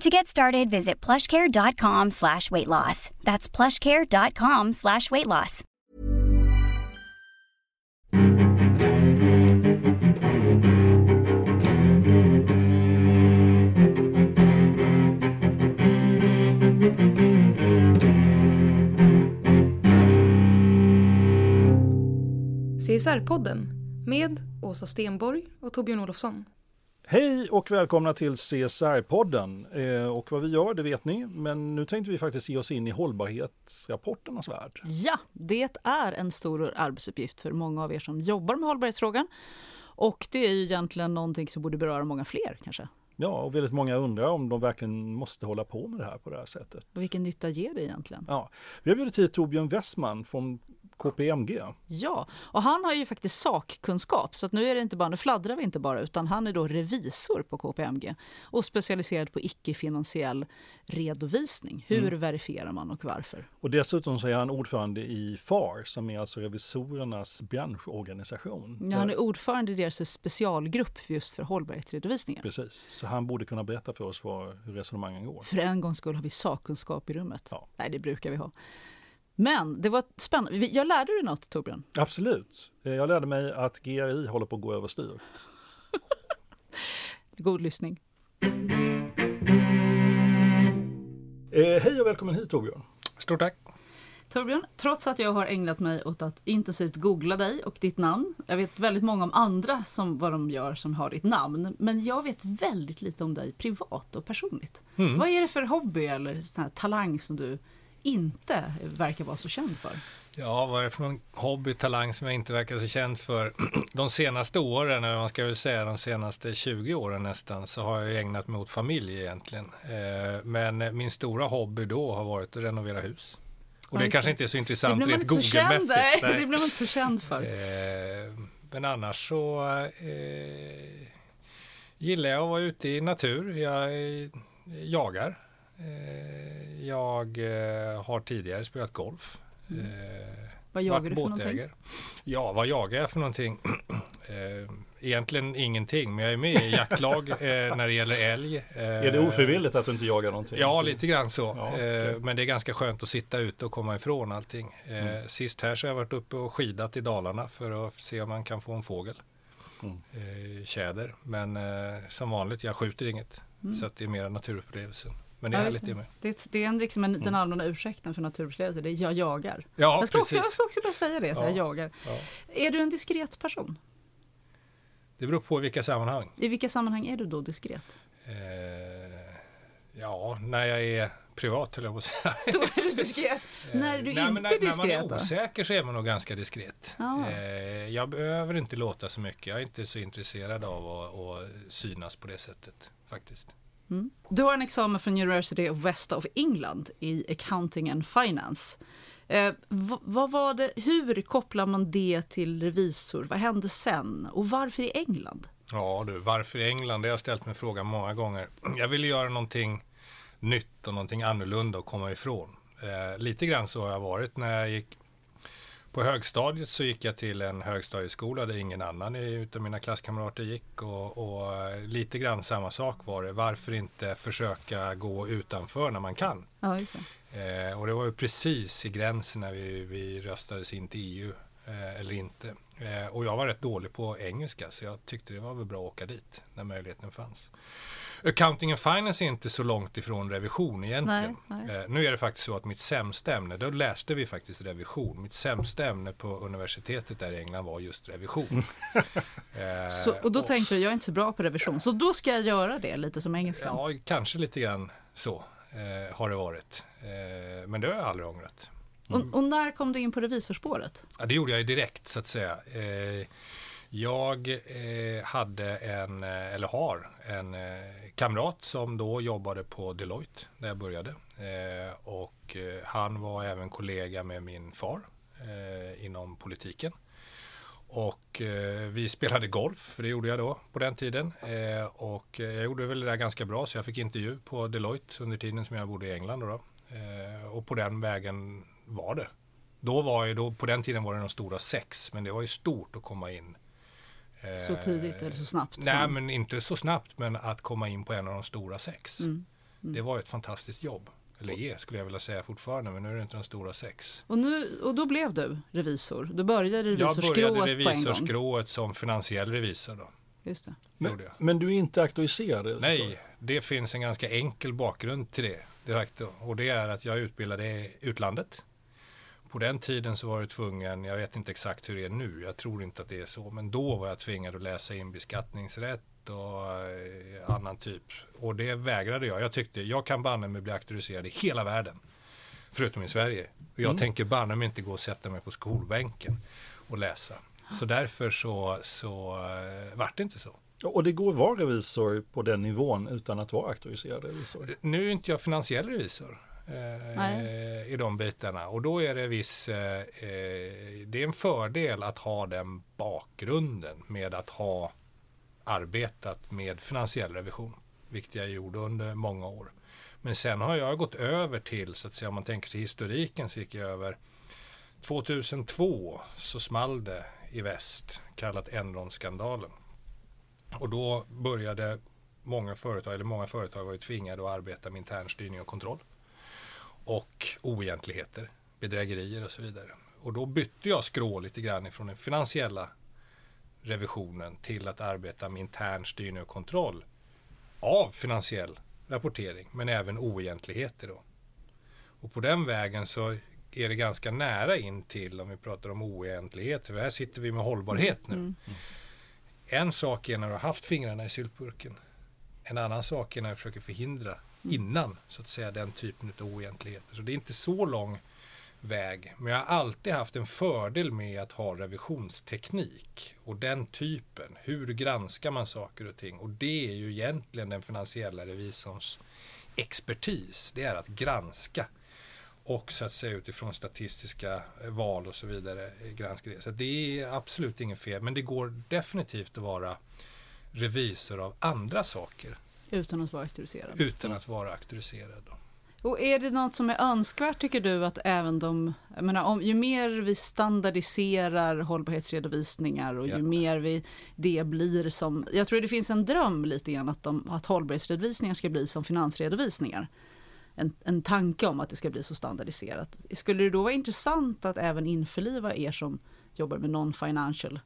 To get started, visit plushcare.com slash weight loss. That's plushcare.com slash weight loss. CSR-podden med Åsa Stenborg och Torbjörn Olofsson. Hej och välkomna till CSR-podden. Eh, och vad vi gör, det vet ni. Men nu tänkte vi faktiskt ge oss in i hållbarhetsrapporternas värld. Ja, det är en stor arbetsuppgift för många av er som jobbar med hållbarhetsfrågan. Och det är ju egentligen någonting som borde beröra många fler kanske. Ja, och väldigt många undrar om de verkligen måste hålla på med det här på det här sättet. Och vilken nytta ger det egentligen? Ja, vi har bjudit hit Torbjörn Westman från KPMG. Ja, och han har ju faktiskt sakkunskap så att nu är det inte bara, nu fladdrar vi inte bara utan han är då revisor på KPMG och specialiserad på icke-finansiell redovisning. Hur mm. verifierar man och varför? Och dessutom så är han ordförande i FAR som är alltså revisorernas branschorganisation. Ja, han är ordförande i deras specialgrupp just för hållbarhetsredovisningar. Precis, så han borde kunna berätta för oss vad, hur resonemangen går. För en gångs skull har vi sakkunskap i rummet. Ja. Nej, det brukar vi ha. Men det var spännande. Jag lärde dig något Torbjörn? Absolut. Jag lärde mig att GRI håller på att gå överstyr. God lyssning. Eh, hej och välkommen hit Torbjörn. Stort tack. Torbjörn, trots att jag har ägnat mig åt att intensivt googla dig och ditt namn. Jag vet väldigt många om andra som vad de gör som har ditt namn. Men jag vet väldigt lite om dig privat och personligt. Mm. Vad är det för hobby eller sån här talang som du inte verkar vara så känd för? Ja, vad är det för någon hobby, talang som jag inte verkar så känd för? De senaste åren, eller man ska väl säga de senaste 20 åren nästan, så har jag ägnat mig åt familj egentligen. Eh, men min stora hobby då har varit att renovera hus. Och det kanske inte är så intressant rent Google-mässigt. Det blir man inte så känd för. Eh, men annars så eh, gillar jag att vara ute i natur. Jag jagar. Eh, jag eh, har tidigare spelat golf. Mm. Eh, vad jagar du för någonting? Ja, vad jagar jag för någonting? Egentligen ingenting, men jag är med i jaktlag när det gäller älg. Är det ofrivilligt att du inte jagar någonting? Ja, lite grann så. Ja, okay. Men det är ganska skönt att sitta ute och komma ifrån allting. Mm. Sist här så har jag varit uppe och skidat i Dalarna för att se om man kan få en fågel. Mm. Tjäder. Men som vanligt, jag skjuter inget. Mm. Så att det är mer naturupplevelsen. Men det är ja, härligt det med. Det, det är liksom en, mm. den allmänna ursäkten för naturupplevelser, det är jag jagar. Ja, jag, ska också, jag ska också bara säga det, ja, jag jagar. Ja. Är du en diskret person? Det beror på i vilka sammanhang. I vilka sammanhang är du då diskret? Eh, ja, när jag är privat höll jag på att säga. Då är du diskret. Eh, när du nej, inte när, diskret? När man är osäker så är man nog ganska diskret. Eh, jag behöver inte låta så mycket. Jag är inte så intresserad av att, att synas på det sättet faktiskt. Mm. Du har en examen från University of West of England i accounting and finance. Eh, vad var det, hur kopplar man det till revisor? Vad hände sen? Och varför i England? Ja du, varför i England? Det har jag ställt mig frågan många gånger. Jag ville göra någonting nytt och någonting annorlunda och komma ifrån. Eh, lite grann så har jag varit när jag gick på högstadiet så gick jag till en högstadieskola där ingen annan utav mina klasskamrater gick och, och, lite grann samma sak var det. Varför inte försöka gå utanför när man kan? Ja, eh, och det var ju precis i gränsen när vi, vi röstades in till EU eh, eller inte. Eh, och jag var rätt dålig på engelska så jag tyckte det var väl bra att åka dit när möjligheten fanns. Accounting and Finance är inte så långt ifrån revision egentligen. Nej, nej. Eh, nu är det faktiskt så att mitt sämsta ämne, då läste vi faktiskt revision. Mitt sämsta ämne på universitetet där i England var just revision. Eh, Så, och då tänkte du, jag är inte så bra på revision, så då ska jag göra det lite som engelskan. Ja, kanske lite grann så eh, har det varit. Eh, men det har jag aldrig ångrat. Och, och när kom du in på revisorspåret? Ja, det gjorde jag ju direkt så att säga. Eh, jag eh, hade en, eh, eller har, en eh, kamrat som då jobbade på Deloitte när jag började. Eh, och eh, han var även kollega med min far eh, inom politiken. Och eh, vi spelade golf, för det gjorde jag då på den tiden. Eh, och eh, jag gjorde väl det där ganska bra, så jag fick intervju på Deloitte under tiden som jag bodde i England. Då då. Eh, och på den vägen var det. Då var ju, då, på den tiden var det de stora sex, men det var ju stort att komma in. Eh, Så tidigt eller så snabbt? Nej, men inte så snabbt, men att komma in på en av de stora sex. Mm. Det var ett fantastiskt jobb. Eller är, skulle jag vilja säga fortfarande, men nu är det inte de stora sex. Och, nu, och då blev du revisor? Du började Jag revisorskrået började på en gång? revisorskrået som finansiell revisor då. Just det. Men, jag. men du är inte auktoriserad? Nej, det finns en ganska enkel bakgrund till det. Direkt. Och det är att jag är utbildad i utlandet. På den tiden så var jag tvungen, jag vet inte exakt hur det är nu, jag tror inte att det är så, men då var jag tvingad att läsa in beskattningsrätt och eh, annan typ. Och det vägrade jag. Jag tyckte, jag kan banne mig bli auktoriserad i hela världen. Förutom i Sverige. Och jag tänker banne mig inte gå och sätta mig på skolbänken och läsa. Så därför så, så eh, vart det inte så. Och det går att vara revisor på den nivån utan att vara auktoriserad revisor? Nu är inte jag finansiell revisor. Eh, I de bitarna. Och då är det viss, eh, eh, det är en fördel att ha den bakgrunden med att ha arbetat med finansiell revision. Vilket jag gjorde under många år. Men sen har jag gått över till, så att säga, om man tänker sig historiken, så gick jag över 2002 så small det i väst, kallat Enron-skandalen. Och då började många företag, eller många företag var ju tvingade att arbeta med internstyrning och kontroll. Och oegentligheter, bedrägerier och så vidare. Och då bytte jag skrå lite grann ifrån den finansiella revisionen till att arbeta med intern styrning och kontroll av finansiell rapportering, men även oegentligheter då. Och på den vägen så är det ganska nära in till, om vi pratar om oegentligheter, för här sitter vi med hållbarhet nu. En sak är när du har haft fingrarna i syltburken. En annan sak är när du försöker förhindra innan, så att säga, den typen av oegentligheter. Så det är inte så lång väg. Men jag har alltid haft en fördel med att ha revisionsteknik och den typen. Hur granskar man saker och ting? Och det är ju egentligen den finansiella revisorns expertis. Det är att granska och så att säga utifrån statistiska val och så vidare eh, granska det. Så det är absolut inget fel, men det går definitivt att vara revisor av andra saker utan att vara auktoriserad? utan att vara auktoriserad. Och är det något som är önskvärt tycker du att även de, jag menar, om, ju mer vi standardiserar hållbarhetsredovisningar och ju Ja. mer vi, det blir som, jag tror det finns en dröm lite grann att, de, att hållbarhetsredovisningar ska bli som finansredovisningar. En, en tanke om att det ska bli så standardiserat. Skulle det då vara intressant att även införliva er som jobbar med non-financial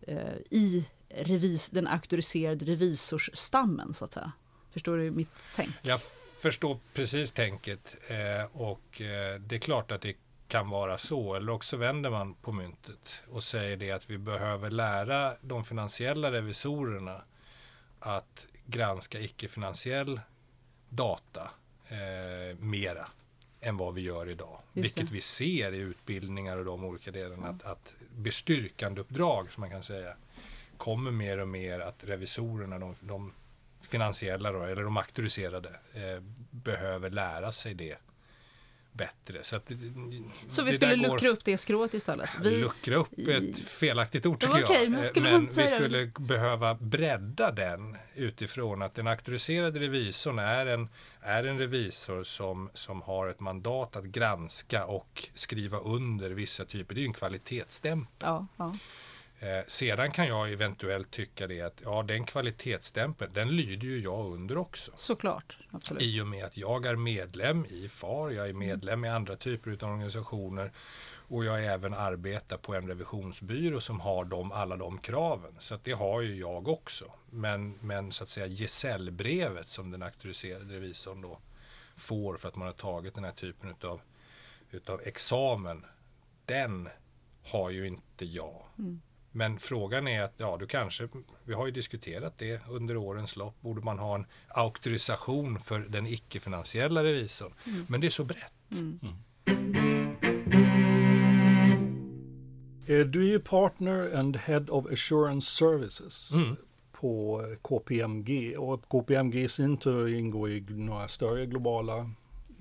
eh, i revis, den auktoriserade revisorsstammen så att säga? Förstår du mitt tänk? Jag förstår precis tänket eh, och eh, det är klart att det kan vara så. Eller också vänder man på myntet och säger det att vi behöver lära de finansiella revisorerna att granska icke-finansiell data eh, mera än vad vi gör idag. Vilket vi ser i utbildningar och de olika delarna. Att, att bestyrkandeuppdrag, som man kan säga, kommer mer och mer att revisorerna, de, de finansiella då, eller de auktoriserade, eh, behöver lära sig det bättre. Så, att, Så vi skulle går- luckra upp det skrået istället? Vi, Luckra upp ett felaktigt ord tycker okej, jag. men Eh, skulle man men vi skulle behöva bredda den utifrån att den auktoriserade revisorn är en, är en revisor som, som har ett mandat att granska och skriva under vissa typer. Det är ju en kvalitetsstämpel. ja, ja. Eh, sedan kan jag eventuellt tycka det att ja, den kvalitetsstämpeln, den lyder ju jag under också. Såklart, absolut. I och med att jag är medlem i FAR, jag är medlem i andra typer av organisationer Och jag även arbetar på en revisionsbyrå som har de, alla de kraven. Så att det har ju jag också. Men, men så att säga gesällbrevet som den auktoriserade revisorn då får för att man har tagit den här typen utav, utav examen. Den har ju inte jag. Mm. Men frågan är att, ja du kanske, vi har ju diskuterat det under årens lopp, borde man ha en auktorisation för den icke-finansiella revisorn? Mm. Men det är så brett. Mm. Eh, du är ju partner and head of assurance services mm. på KPMG och KPMG i sin tur ingår i några större globala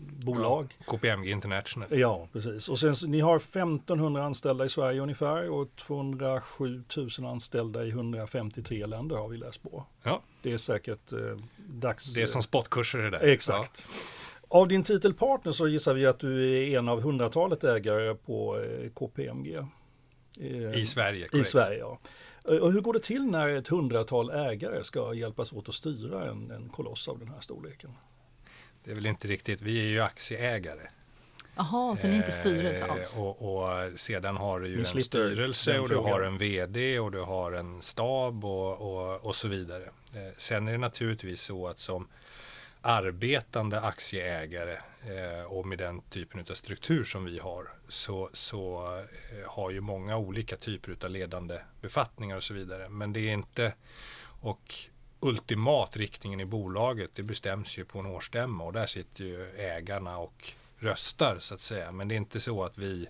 bolag. Ja, KPMG International. Ja, precis. Och sen ni har 1500 anställda i Sverige ungefär och 207 000 anställda i 153 länder har vi läst på. Ja. Det är säkert eh, dags... Det är som spotkurser det där. Exakt. Ja. Av din titelpartner så gissar vi att du är en av hundratalet ägare på eh, KPMG. Eh, I Sverige, korrekt. I Sverige, ja. Och hur går det till när ett hundratal ägare ska hjälpas åt att styra en, en koloss av den här storleken? Det är väl inte riktigt, vi är ju aktieägare. Jaha, så ni är inte styrelse alls? Eh, och, och, sedan har du ju en styrelse och du har en VD och du har en stab och, och, och så vidare. Eh, sen är det naturligtvis så att som arbetande aktieägare eh, och med den typen av struktur som vi har så, så har ju många olika typer av ledande befattningar och så vidare. Men det är inte och ultimat riktningen i bolaget det bestäms ju på en årsstämma och där sitter ju ägarna och röstar så att säga. Men det är inte så att vi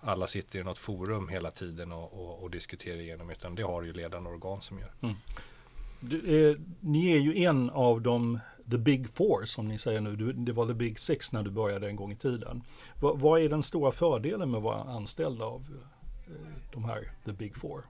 alla sitter i något forum hela tiden och, och, och diskuterar igenom utan det har ju ledande organ som gör. Mm. Du, eh, ni är ju en av de the big four som ni säger nu. Du, det var the big six när du började en gång i tiden. Va, vad är den stora fördelen med att vara anställd av eh, de här the big four?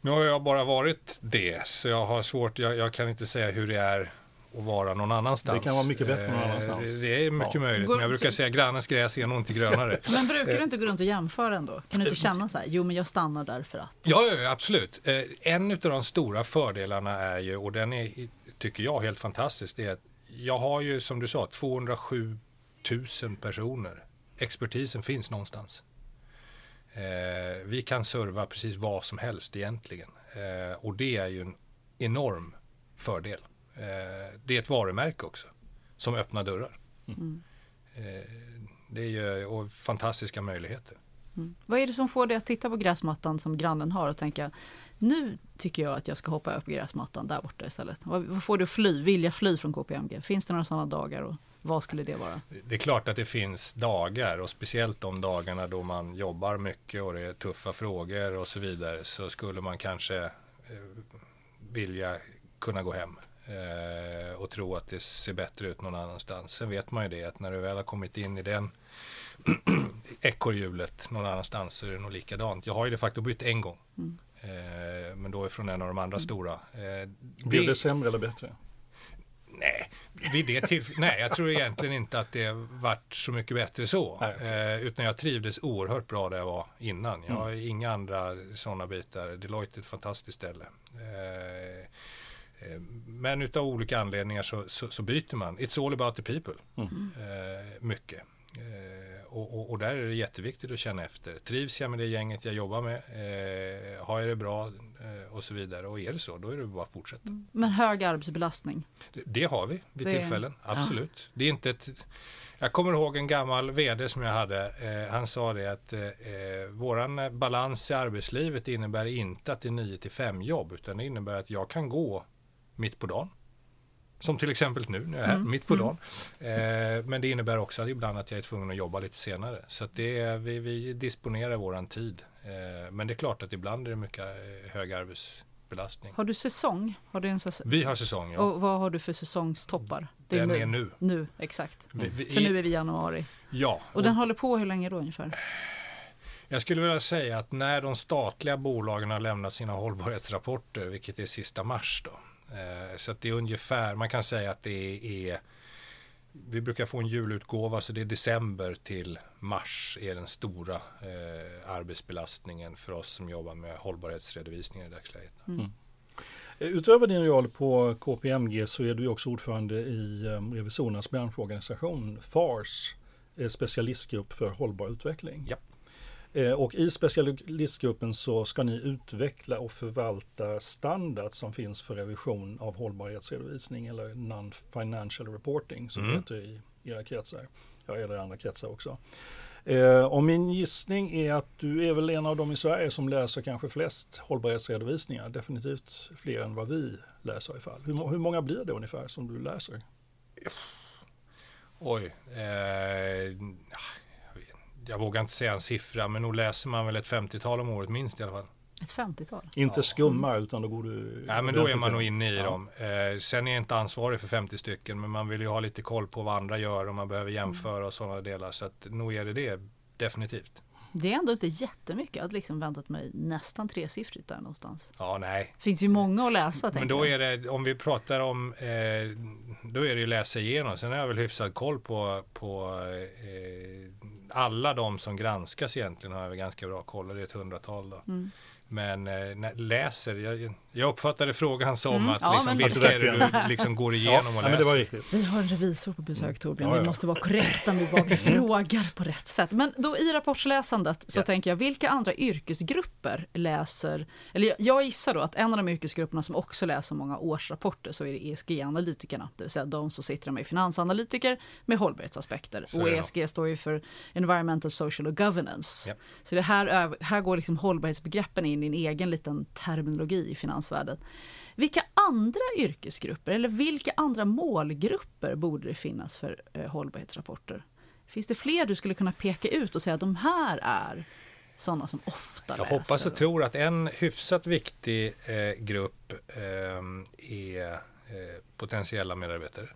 Nu har jag bara varit det, så jag har svårt, jag, jag kan inte säga hur det är att vara någon annanstans. Det kan vara mycket bättre någon annanstans. Det är mycket ja. möjligt, men jag brukar säga grannens gräs är nog inte grönare. men brukar du inte gå runt och jämföra ändå? Kan du inte känna så här, jo men jag stannar där för att? Ja, ja absolut. Eh, en av de stora fördelarna är ju, och den är, tycker jag, helt fantastisk, det är att jag har ju som du sa 207 000 personer. Expertisen finns någonstans. Eh, vi kan serva precis vad som helst egentligen. Eh, och det är ju en enorm fördel. Eh, det är ett varumärke också som öppnar dörrar. Mm. Eh, det är ju fantastiska möjligheter. Mm. Vad är det som får dig att titta på gräsmattan som grannen har och tänka nu tycker jag att jag ska hoppa upp på gräsmattan där borta istället. Vad, vad får du fly, vilja fly från KPMG? Finns det några sådana dagar och vad skulle det vara? Det är klart att det finns dagar och speciellt de dagarna då man jobbar mycket och det är tuffa frågor och så vidare så skulle man kanske eh, vilja kunna gå hem eh, och tro att det ser bättre ut någon annanstans. Sen vet man ju det att när du väl har kommit in i den ekorrhjulet någon annanstans så är det nog likadant. Jag har ju de facto bytt en gång. Mm. Eh, men då är från en av de andra mm. stora. Eh, Blev det sämre eller bättre? Nej, vid det nej, jag tror egentligen inte att det vart så mycket bättre så. Eh, utan jag trivdes oerhört bra där jag var innan. Jag har mm. inga andra sådana bitar. Deloitte är ett fantastiskt ställe. Eh, eh, men utav olika anledningar så, så, så, byter man. It's all about the people. Mm. Mycket. Och, och, och, där är det jätteviktigt att känna efter. Trivs jag med det gänget jag jobbar med? Eh, har jag det bra? Eh, och så vidare. Och är det så, då är det bara att fortsätta. Men hög arbetsbelastning? Det, det har vi vid det... tillfällen, absolut. Ja. Det är inte ett, jag kommer ihåg en gammal VD som jag hade. Eh, han sa det att eh, eh våran balans i arbetslivet innebär inte att det är 9 till 5 jobb, utan det innebär att jag kan gå mitt på dagen. Som till exempel nu när jag är här, mm. mitt på mm. dagen. Eh, men det innebär också att ibland att jag är tvungen att jobba lite senare. Så att det är, vi, vi disponerar våran tid. Eh, men det är klart att ibland är det mycket eh, hög arbetsbelastning. Har du säsong? Har du en säsong? Vi har säsong, ja. Och vad har du för säsongstoppar? Det är den nu. är nu. Nu, exakt. Vi, vi, för nu är vi i januari. Ja. Och, och den håller på hur länge då ungefär? Jag skulle vilja säga att när de statliga bolagen har lämnat sina hållbarhetsrapporter, vilket är sista mars då, så att det är ungefär, man kan säga att det är vi brukar få en julutgåva så det är december till mars är den stora eh, arbetsbelastningen för oss som jobbar med hållbarhetsredovisningar i dagsläget. Mm. Mm. Utöver din roll på KPMG så är du också ordförande i um, revisorernas branschorganisation FARS, specialistgrupp för hållbar utveckling. Ja. Eh, och i specialistgruppen så ska ni utveckla och förvalta standard som finns för revision av hållbarhetsredovisning eller non-financial reporting som det Mm. heter i era kretsar. Ja, eller andra kretsar också. Eh, och min gissning är att du är väl en av dem i Sverige som läser kanske flest hållbarhetsredovisningar. Definitivt fler än vad vi läser i fall. Hur, hur många blir det ungefär som du läser? Oj. Eh, jag vågar inte säga en siffra, men nog läser man väl ett 50-tal om året minst i alla fall. Ett 50-tal. Inte skumma utan då går du... Ja, men då är man nog inne i Ja. dem. Eh, sen är jag inte ansvarig för 50 stycken, men man vill ju ha lite koll på vad andra gör och man behöver jämföra och sådana delar. Så att nog är det det, definitivt. Det är ändå inte jättemycket. Jag hade liksom väntat mig nästan tresiffrigt där någonstans. Ja, nej. Det finns ju många att läsa. Men tänker då är det, om vi pratar om, eh, då är det ju läsa igenom. Sen har jag väl hyfsad koll på, på eh, alla de som granskas egentligen har jag ganska bra koll. Det är ett hundratal då. Mm. Men eh, läser, jag, jag uppfattade frågan som Mm, att ja, liksom, vilka är det du liksom går igenom ja, och men läser? det var riktigt. Vi har en revisor på besök Torbjörn. Ja, ja. Vi måste vara korrekta med vad vi frågar på rätt sätt. Men då i rapportsläsandet så Ja. tänker jag, vilka andra yrkesgrupper läser, eller jag- jag gissar då att en av de yrkesgrupperna som också läser många årsrapporter så är det ESG-analytikerna, det vill säga de som sitter med finansanalytiker med hållbarhetsaspekter. Så och. ESG står ju för Environmental, Social och Governance. Ja. Så det här, här går liksom hållbarhetsbegreppen in i en egen liten terminologi i finansvärlden. Vilka andra yrkesgrupper eller vilka andra målgrupper borde det finnas för eh, hållbarhetsrapporter? Finns det fler du skulle kunna peka ut och säga att de här är sådana som ofta Jag läser? hoppas och tror att en hyfsat viktig eh, grupp eh, är eh, potentiella medarbetare.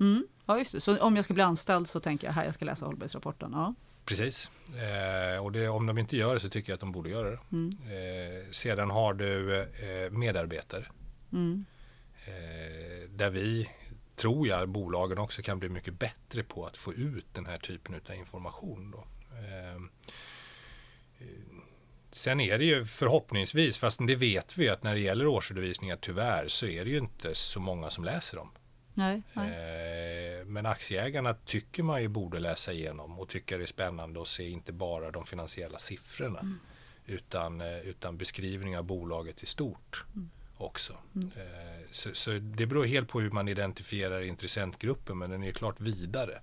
Mm, ja, just det. Så om jag ska bli anställd så tänker jag här jag ska läsa hållbarhetsrapporten. Ja. Precis. Eh, och det, om de inte gör det så tycker jag att de borde göra det. Mm. Eh, sedan har du eh, medarbetare. Mm. Eh, där vi, tror jag, bolagen också kan bli mycket bättre på att få ut den här typen av information. Då. Eh, eh, sen är det ju förhoppningsvis, fast det vet vi att när det gäller årsredovisningar tyvärr så är det ju inte så många som läser dem. Nej, nej. Eh, Men aktieägarna tycker man ju borde läsa igenom och tycker det är spännande att se inte bara de finansiella siffrorna utan, eh, utan beskrivning av bolaget i stort också. Eh, Så, så det beror helt på hur man identifierar intressentgruppen men den är ju klart vidare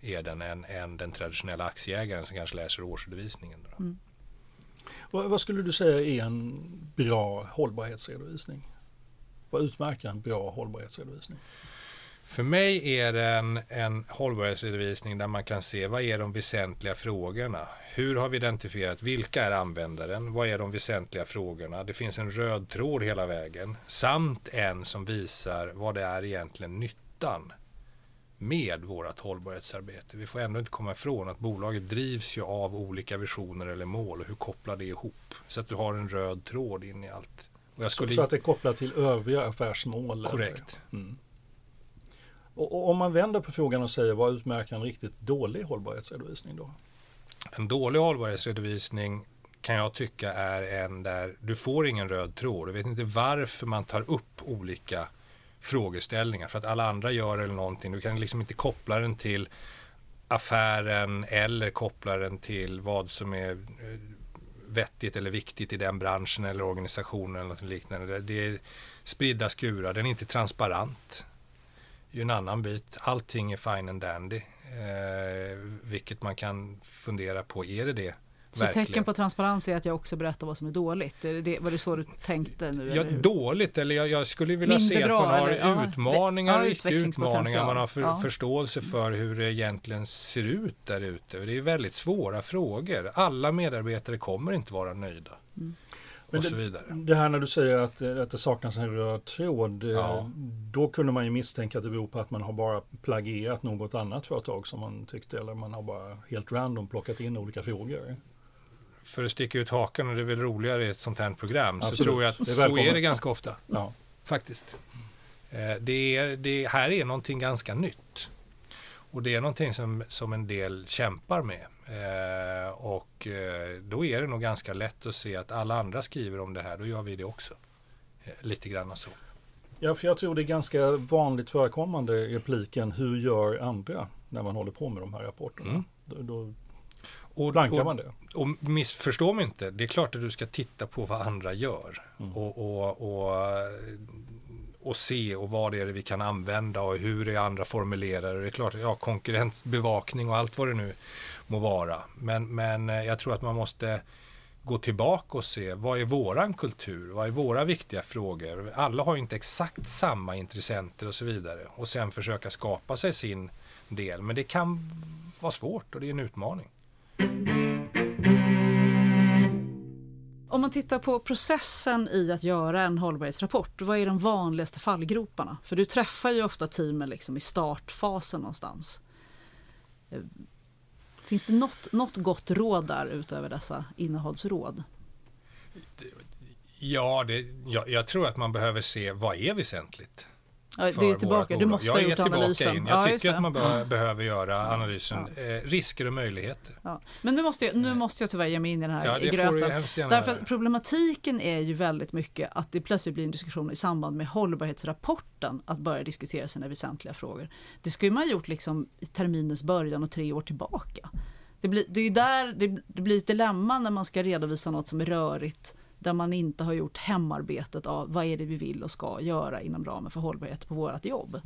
är den än, än den traditionella aktieägaren som kanske läser årsredovisningen. Då. Vad, vad skulle du säga är en bra hållbarhetsredovisning? Vad utmärker en bra hållbarhetsredovisning? För mig är det en, en hållbarhetsredovisning där man kan se vad är de väsentliga frågorna. Hur har vi identifierat vilka är användaren? Vad är de väsentliga frågorna? Det finns en röd tråd hela vägen samt en som visar vad det är egentligen nyttan med vårt hållbarhetsarbete. Vi får ändå inte komma ifrån att bolaget drivs ju av olika visioner eller mål och hur kopplar det ihop? Så att du har en röd tråd in i allt. Jag Så, skulle... så att det är kopplat till övriga affärsmål? Korrekt. Mm. Och, och om man vänder på frågan och säger vad utmärker en riktigt dålig hållbarhetsredovisning då? En dålig hållbarhetsredovisning kan jag tycka är en där du får ingen röd tråd. Du vet inte varför man tar upp olika frågeställningar för att alla andra gör eller någonting. Du kan liksom inte koppla den till affären eller koppla den till vad som är eh, vettigt eller viktigt i den branschen eller organisationen eller något liknande. Det- Det är spridda skurar, den är inte transparent. Det är ju en annan bit. Allting är fine and dandy. Eh, vilket man kan fundera på, är det det? Så tecken på transparens är att jag också berättar vad som är dåligt. Är det, var det så du tänkte nu? Ja, eller dåligt, eller jag, jag skulle vilja Mindre se att bra, man har eller? Utmaningar, ja, utmaningar, man har för, Ja. förståelse för hur det egentligen ser ut där ute. Det är väldigt svåra frågor. Alla medarbetare kommer inte vara nöjda. Mm. Och Men så vidare. Det här när du säger att, att det saknas en röd tråd, eh, Ja. då kunde man ju misstänka att det beror på att man har bara plagierat något annat företag som man tyckte, eller man har bara helt random plockat in olika frågor. För att sticka ut hakan, och det är väl roligare i ett sånt här program, så Absolut. tror jag att är så är det ganska ofta. Ja. Faktiskt. Eh, Det, är, det här är någonting ganska nytt. Och det är någonting som, som en del kämpar med. Eh, och eh, då är det nog ganska lätt att se att alla andra skriver om det här, då gör vi det också. Eh, lite grann så. ja, för jag tror det är ganska vanligt förekommande repliken hur gör andra när man håller på med de här rapporterna. Mm. Då, då Och, Blankar man det? och missförstå mig inte, det är klart att du ska titta på vad andra gör. Mm. Och, och, och, och se och vad det är vi kan använda och hur är andra formulerar. Det är klart, ja, konkurrensbevakning och allt vad det nu må vara. Men, men eh, jag tror att man måste gå tillbaka och se vad är våran kultur? Vad är våra viktiga frågor? Alla har inte exakt samma intressenter och så vidare. Och sen försöka skapa sig sin del. Men det kan vara svårt och det är en utmaning. Om man tittar på processen i att göra en hållbarhetsrapport, vad är de vanligaste fallgroparna? För du träffar ju ofta teamen liksom i startfasen någonstans. Eh, finns det något, något gott råd där utöver dessa innehållsråd? Ja, det, jag, jag tror att man behöver se vad är väsentligt. Ja, det är tillbaka, du måste jag ha gjort analysen. In. Jag Ja, tycker att man be Ja. behöver göra analysen. Eh, risker och möjligheter. Ja. Men nu måste, jag, nu måste jag tyvärr ge mig in i den här Ja, det i gröten. Därför att problematiken är ju väldigt mycket att det plötsligt blir en diskussion i samband med hållbarhetsrapporten att börja diskutera sina väsentliga frågor. Det skulle man ha gjort liksom i terminens början och tre år tillbaka. Det blir, det är ju där det, det blir ett dilemma när man ska redovisa något som är rörigt där man inte har gjort hemarbetet av vad är det vi vill och ska göra inom ramen för hållbarhet på vårt jobb.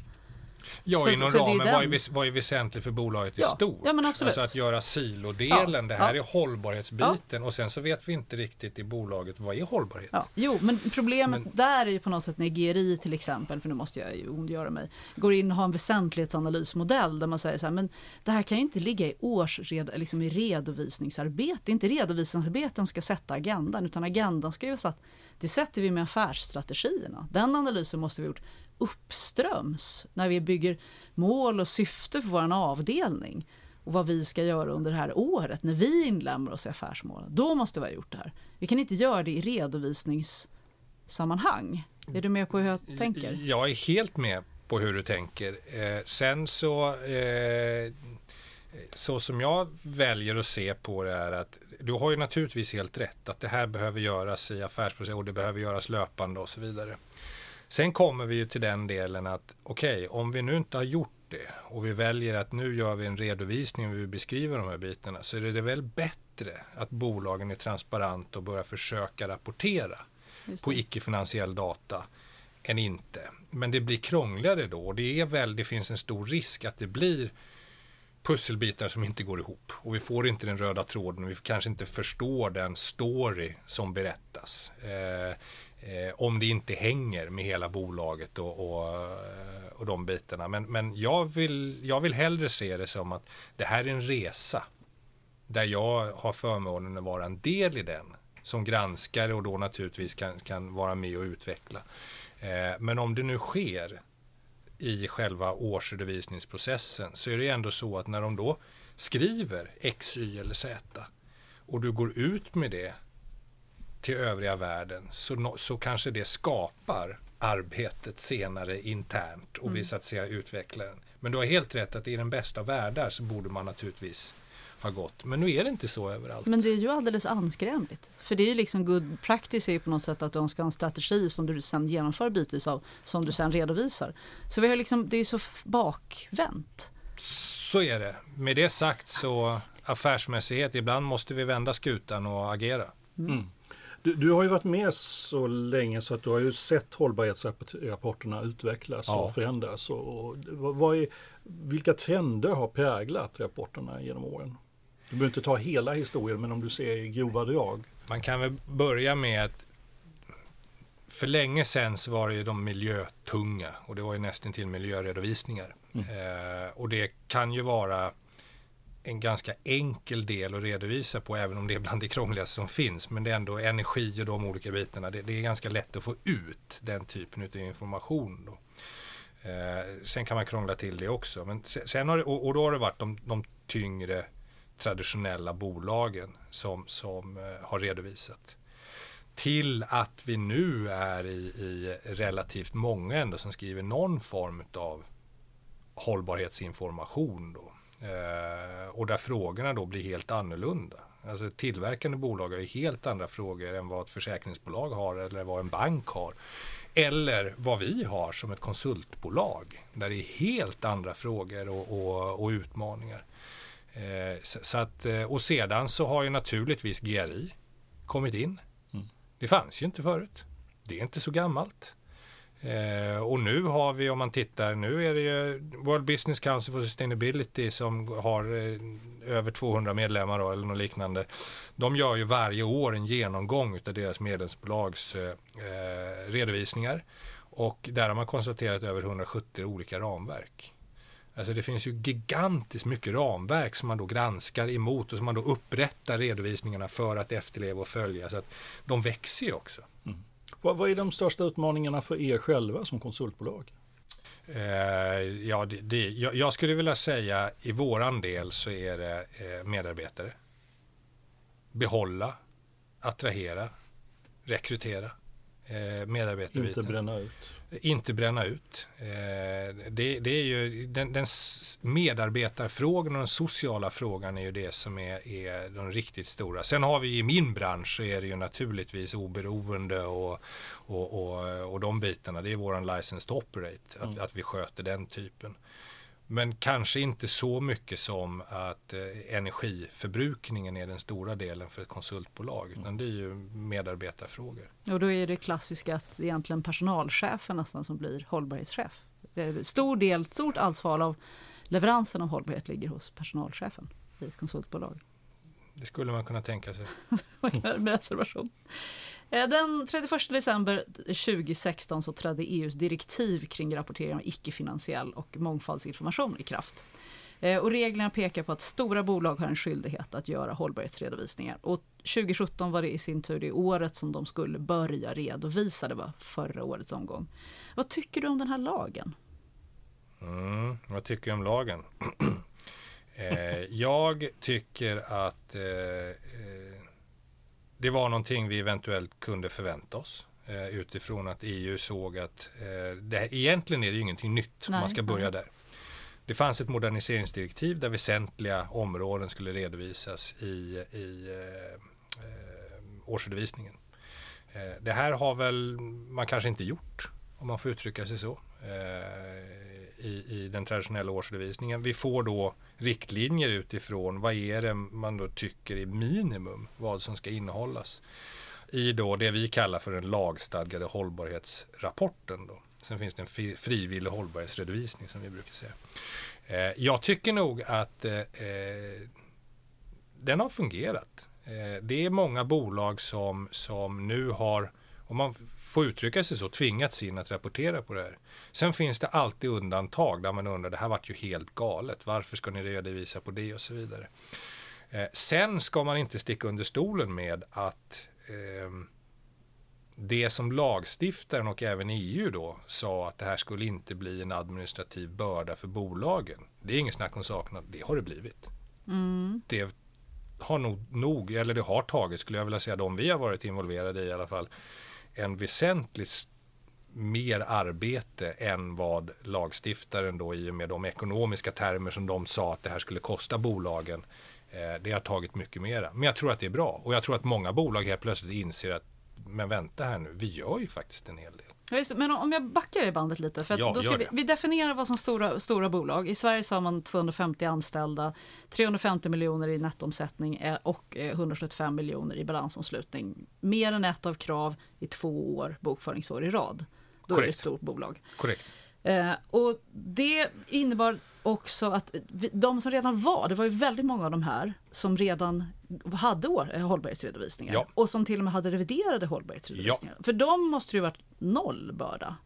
Ja, Så- inom så ramen, vad är, vad är väsentligt för bolaget i Ja, stort? ja, men absolut. Alltså att göra silodelen, Ja, det här ja. är hållbarhetsbiten och sen så vet vi inte riktigt i bolaget vad är hållbarhet? Ja, jo, men problemet Men- där är ju på något sätt när GRI till exempel, för nu måste jag ju ondgöra mig, går in och har en väsentlighetsanalysmodell där man säger så här, men det här kan ju inte ligga i årsred, liksom i redovisningsarbete. Det är inte redovisningsarbeten som ska sätta agendan, utan agendan ska ju vara satt, det sätter vi med affärsstrategierna. Den analysen måste vi ha gjort uppströms när vi bygger mål och syfte för vår avdelning och vad vi ska göra under det här året när vi inlämnar oss i affärsmålen. Då måste vi ha gjort det här. Vi kan inte göra det i redovisningssammanhang. Är du med på hur jag tänker? Jag är helt med på hur du tänker. Eh, sen så, eh, så som jag väljer att se på det är att du har ju naturligtvis helt rätt att det här behöver göras i affärsprocess och det behöver göras löpande och så vidare. Sen kommer vi ju till den delen att okej, om vi nu inte har gjort det och vi väljer att nu gör vi en redovisning och vi beskriver de här bitarna så är det väl bättre att bolagen är transparenta och börjar försöka rapportera på icke-finansiell data än inte. Men det blir krångligare då och det, är väl, det finns en stor risk att det blir pusselbitar som inte går ihop och vi får inte den röda tråden och vi kanske inte förstår den story som berättas. Eh, eh, om det inte hänger med hela bolaget och, och, eh, och de bitarna. Men, men jag, vill, jag vill hellre se det som att det här är en resa där jag har förmånen att vara en del i den som granskare och då naturligtvis kan, kan vara med och utveckla. Eh, men om det nu sker i själva årsredovisningsprocessen så är det ändå så att när de då skriver X, Y eller Z och du går ut med det till övriga världen så, så kanske det skapar arbetet senare internt och vi så att säga utvecklar den. Men du har helt rätt att i den bästa av världar så borde man naturligtvis ha gått. Men nu är det inte så överallt. Men det är ju alldeles anskrämligt. För det är ju liksom good practice är ju på något sätt att du ska ha en strategi som du sen genomför bitvis av, som du sen redovisar. Så vi har liksom, det är så f- bakvänt. Så är det. Med det sagt så affärsmässighet, ibland måste vi vända skutan och agera. Du, du har ju varit med så länge så att du har ju sett hållbarhetsrapporterna utvecklas Ja. och förändras. Och, och, vad är, vilka trender har präglat rapporterna genom åren? Du behöver inte ta hela historien men om du ser i grova drag. Man kan väl börja med att för länge sedan så var det ju de miljötunga och det var ju nästan till miljöredovisningar. Eh, och det kan ju vara en ganska enkel del att redovisa på även om det är bland det krångligaste som finns. Men det är ändå energi och de olika bitarna. Det, det är ganska lätt att få ut den typen av information. Då. Eh, sen kan man krångla till det också. Men se- sen har det, och, och då har det varit de, de tyngre traditionella bolagen som, som eh, har redovisat. Till att vi nu är i, i relativt många ändå som skriver någon form av hållbarhetsinformation. Då. Eh, och där frågorna då blir helt annorlunda. Alltså tillverkande bolag har ju helt andra frågor än vad ett försäkringsbolag har eller vad en bank har. Eller vad vi har som ett konsultbolag. Där det är helt andra frågor och, och, och utmaningar. Eh, så, att, eh, och sedan så har ju naturligtvis GRI kommit in. Mm. Det fanns ju inte förut. Det är inte så gammalt. Eh, och nu har vi, om man tittar, nu är det ju World Business Council for Sustainability som har eh, över 200 medlemmar då, eller något liknande. De gör ju varje år en genomgång av deras medlemsbolags eh, eh, redovisningar. Och där har man konstaterat över 170 olika ramverk. Alltså det finns ju gigantiskt mycket ramverk som man då granskar emot och som man då upprättar redovisningarna för att efterleva och följa. Så att de växer ju också. Vad, vad är de största utmaningarna för er själva som konsultbolag? Eh, ja, det, det, jag, jag skulle vilja säga i våran del så är det eh, medarbetare. Behålla, attrahera, rekrytera eh, medarbetare. Inte bränna ut. Inte bränna ut. Eh, det, det, är ju den, den medarbetarfrågan och den sociala frågan är ju det som är, är de riktigt stora. Sen har vi i min bransch så är det ju naturligtvis oberoende och, och, och, och de bitarna. Det är våran license to operate, att, Mm. att vi sköter den typen. Men kanske inte så mycket som att eh, energiförbrukningen är den stora delen för ett konsultbolag. Utan det är ju medarbetarfrågor. Och då är det klassiska att egentligen personalchefen nästan som blir hållbarhetschef. Stor del, stort ansvar av leveransen av hållbarhet ligger hos personalchefen i ett konsultbolag. Det skulle man kunna tänka sig. Med reservation. Eh, den 31 december 2016 så trädde EUs direktiv kring rapportering av icke-finansiell och mångfaldsinformation i kraft. Eh, och reglerna pekar på att stora bolag har en skyldighet att göra hållbarhetsredovisningar. Och 2017 var det i sin tur det året som de skulle börja redovisa. Det var förra årets omgång. Vad tycker du om den här lagen? Mm, vad tycker jag om lagen? eh, jag tycker att eh, eh, det var någonting vi eventuellt kunde förvänta oss eh, utifrån att EU såg att eh, det här, egentligen är det ju ingenting nytt om man ska börja där. Det fanns ett moderniseringsdirektiv där väsentliga områden skulle redovisas i, i eh, eh, årsredovisningen. Eh, det här har väl man kanske inte gjort, om man får uttrycka sig så, eh, i, i den traditionella årsredovisningen. Vi får då riktlinjer utifrån vad är det man då tycker är minimum, vad som ska innehållas i då det vi kallar för den lagstadgade hållbarhetsrapporten. Då. Sen finns det en frivillig hållbarhetsredovisning som vi brukar säga. Eh, jag tycker nog att eh, eh, den har fungerat. Eh, det är många bolag som, som nu har, om man får uttrycka sig så, tvingats in att rapportera på det här. Sen finns det alltid undantag där man undrar, det här vart ju helt galet, varför ska ni redovisa på det och så vidare. Eh, sen ska man inte sticka under stolen med att ehm, det som lagstiftaren och även EU då sa att det här skulle inte bli en administrativ börda för bolagen. Det är inget snack om saken, att det har det blivit. Det har nog, nog, eller det har tagit, skulle jag vilja säga, de vi har varit involverade i i alla fall, en väsentligt mer arbete än vad lagstiftaren då i och med de ekonomiska termer som de sa att det här skulle kosta bolagen. Eh, det har tagit mycket mera. Men jag tror att det är bra och jag tror att många bolag helt plötsligt inser att men vänta här nu, vi gör ju faktiskt en hel del. Men om jag backar i bandet lite. För Ja, då ska vi, vi definierar vad som stora, stora bolag. I Sverige så har man 250 anställda, 350 miljoner i nettoomsättning eh, och eh, 175 miljoner i balansomslutning. Mer än ett av krav i två år bokföringsår i rad. Då är det ett stort bolag. Korrekt. Eh, och det innebar också att de som redan var, det var ju väldigt många av de här som redan hade eh, hållbarhetsredovisningar Ja. och som till och med hade reviderade hållbarhetsredovisningar. För dem måste det ju varit noll börda.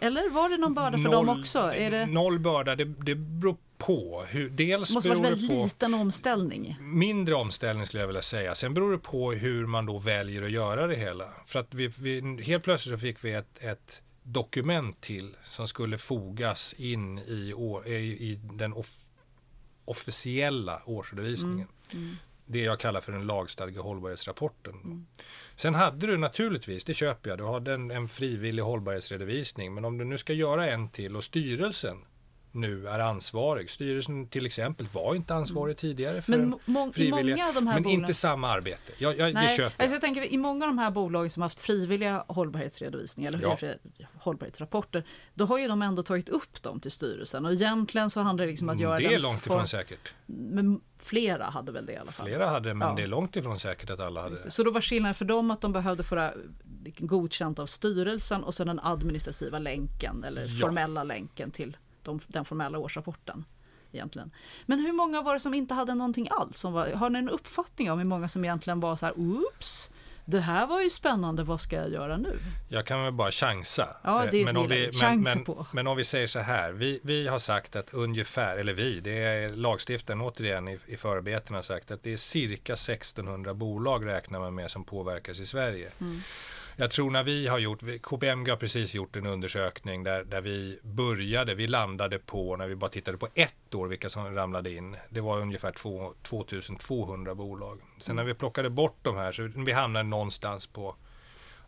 Eller var det någon börda för dem också? Är det, Noll börda, det, det beror på. Hur, dels det måste beror en väldigt på liten omställning. mindre omställning skulle jag vilja säga. Sen beror det på hur man då väljer att göra det hela. För att vi, vi, helt plötsligt så fick vi ett, ett dokument till som skulle fogas in i, år, i, den off, officiella årsredovisningen. Det jag kallar för den lagstadgade hållbarhetsrapporten. Sen hade du naturligtvis, det köper jag, du hade en, en frivillig hållbarhetsredovisning. Men om du nu ska göra en till och styrelsen nu är ansvarig. Styrelsen till exempel var inte ansvarig tidigare för Men må- frivilliga, många av de här men bolagen- inte samma arbete. Jag, jag, det Nej, köper alltså jag. jag tänker i många av de här bolagen som haft frivilliga hållbarhetsredovisningar eller Ja. hållbarhetsrapporter, då har ju de ändå tagit upp dem till styrelsen och egentligen så handlar det liksom om att göra Mm, Det är den långt ifrån säkert. Men flera hade väl det i alla fall. Flera hade men Ja. det är långt ifrån säkert att alla hade det. Så då var skillnaden för dem att de behövde få det godkänt av styrelsen och sen den administrativa länken eller Ja. formella länken till de, den formella årsrapporten. Egentligen. Men hur många var det som inte hade någonting alls? Som var, har ni en uppfattning om hur många som egentligen var så här, oops, det här var ju spännande, vad ska jag göra nu? Jag kan väl bara chansa. Ja, Eh, det men, om vi, men, men, på. men om vi säger så här. Vi, vi har sagt att ungefär, eller vi, det är lagstiftaren återigen i, i förarbetena sagt att det är cirka 1600 bolag räknar man med som påverkas i Sverige. Mm. Jag tror när vi har gjort, KPMG har precis gjort en undersökning där, där vi började, vi landade på, när vi bara tittade på ett år vilka som ramlade in, det var ungefär två- 2200 bolag. Sen när vi plockade bort de här så vi hamnade någonstans på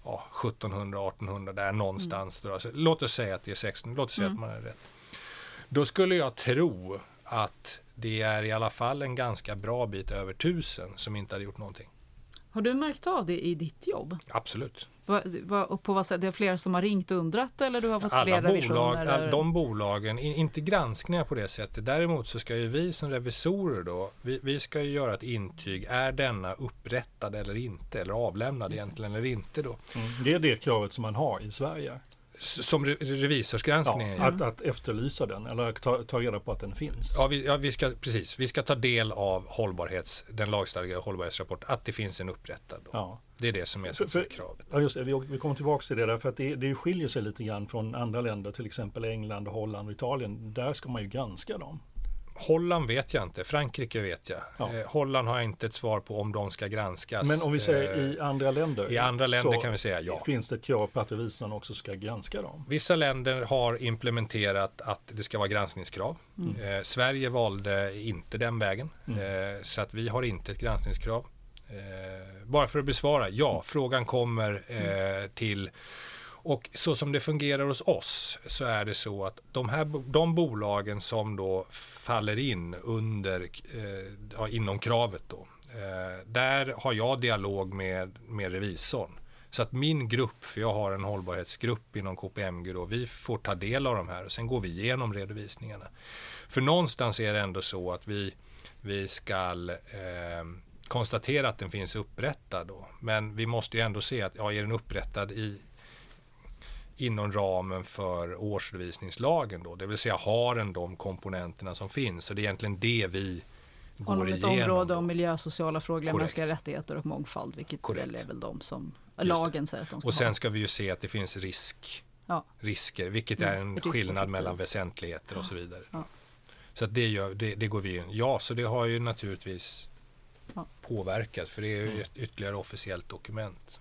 ja, 1700, 1800 där någonstans. Så låt oss säga att det är 16, låt oss säga att man är rätt. Då skulle jag tro att det är i alla fall en ganska bra bit över tusen som inte hade gjort någonting. Har du märkt av det i ditt jobb? Absolut. Va, va, och på vad sätt? Det är fler som har ringt och undrat eller du har fått Alla fler bolag, revisioner? all, de bolagen, inte granskningar på det sättet. Däremot så ska ju vi som revisorer då, vi, vi ska ju göra ett intyg. Är denna upprättad eller inte? Eller avlämnad egentligen eller inte då? Mm. Det är det kravet som man har i Sverige. Som re, revisorsgranskningen. Ja, att, att efterlysa den eller ta, ta reda på att den finns. Ja, vi, ja, vi ska, precis. Vi ska ta del av hållbarhets, den lagstadgade hållbarhetsrapport, att det finns en upprättad. Då. Ja. Det är det som är, För- för- kravet. Ja, just det. Vi, vi kommer tillbaka till det där för att det, det skiljer sig lite grann från andra länder, till exempel England, Holland och Italien. Där ska man ju granska dem. Holland vet jag inte, Frankrike vet jag. Ja. Eh, Holland har jag inte ett svar på om de ska granskas. Men om vi säger Eh, i andra länder. i andra länder kan vi säga ja. Finns det ett krav på att revisorn också ska granska dem? Vissa länder har implementerat att det ska vara granskningskrav. Eh, Sverige valde inte den vägen. Eh, så att vi har inte ett granskningskrav. Eh, bara för att besvara, ja, frågan kommer eh, till och så som det fungerar hos oss så är det så att de, här, de bolagen som då faller in under, eh, ja, inom kravet då, eh, där har jag dialog med, med revisorn. Så att min grupp, för jag har en hållbarhetsgrupp inom KPMG då, vi får ta del av de här och sen går vi igenom redovisningarna. För någonstans är det ändå så att vi, vi ska eh, konstatera att den finns upprättad då. Men vi måste ju ändå se att, ja, är den upprättad i, inom ramen för årsredovisningslagen då, det vill säga har den de komponenterna som finns. Så det är egentligen det vi går ett igenom. område då. om miljö, sociala frågor, Korrekt. mänskliga rättigheter och mångfald, vilket Korrekt. väl är väl de som lagen säger att de ska Och sen ha. ska vi ju se att det finns risk, Ja. risker, vilket är en ett riskperspektiv. skillnad mellan väsentligheter och så vidare. Ja. Så det, gör, det, det går vi in. Ja, så det har ju naturligtvis påverkat, för det är ju ett ytterligare officiellt dokument.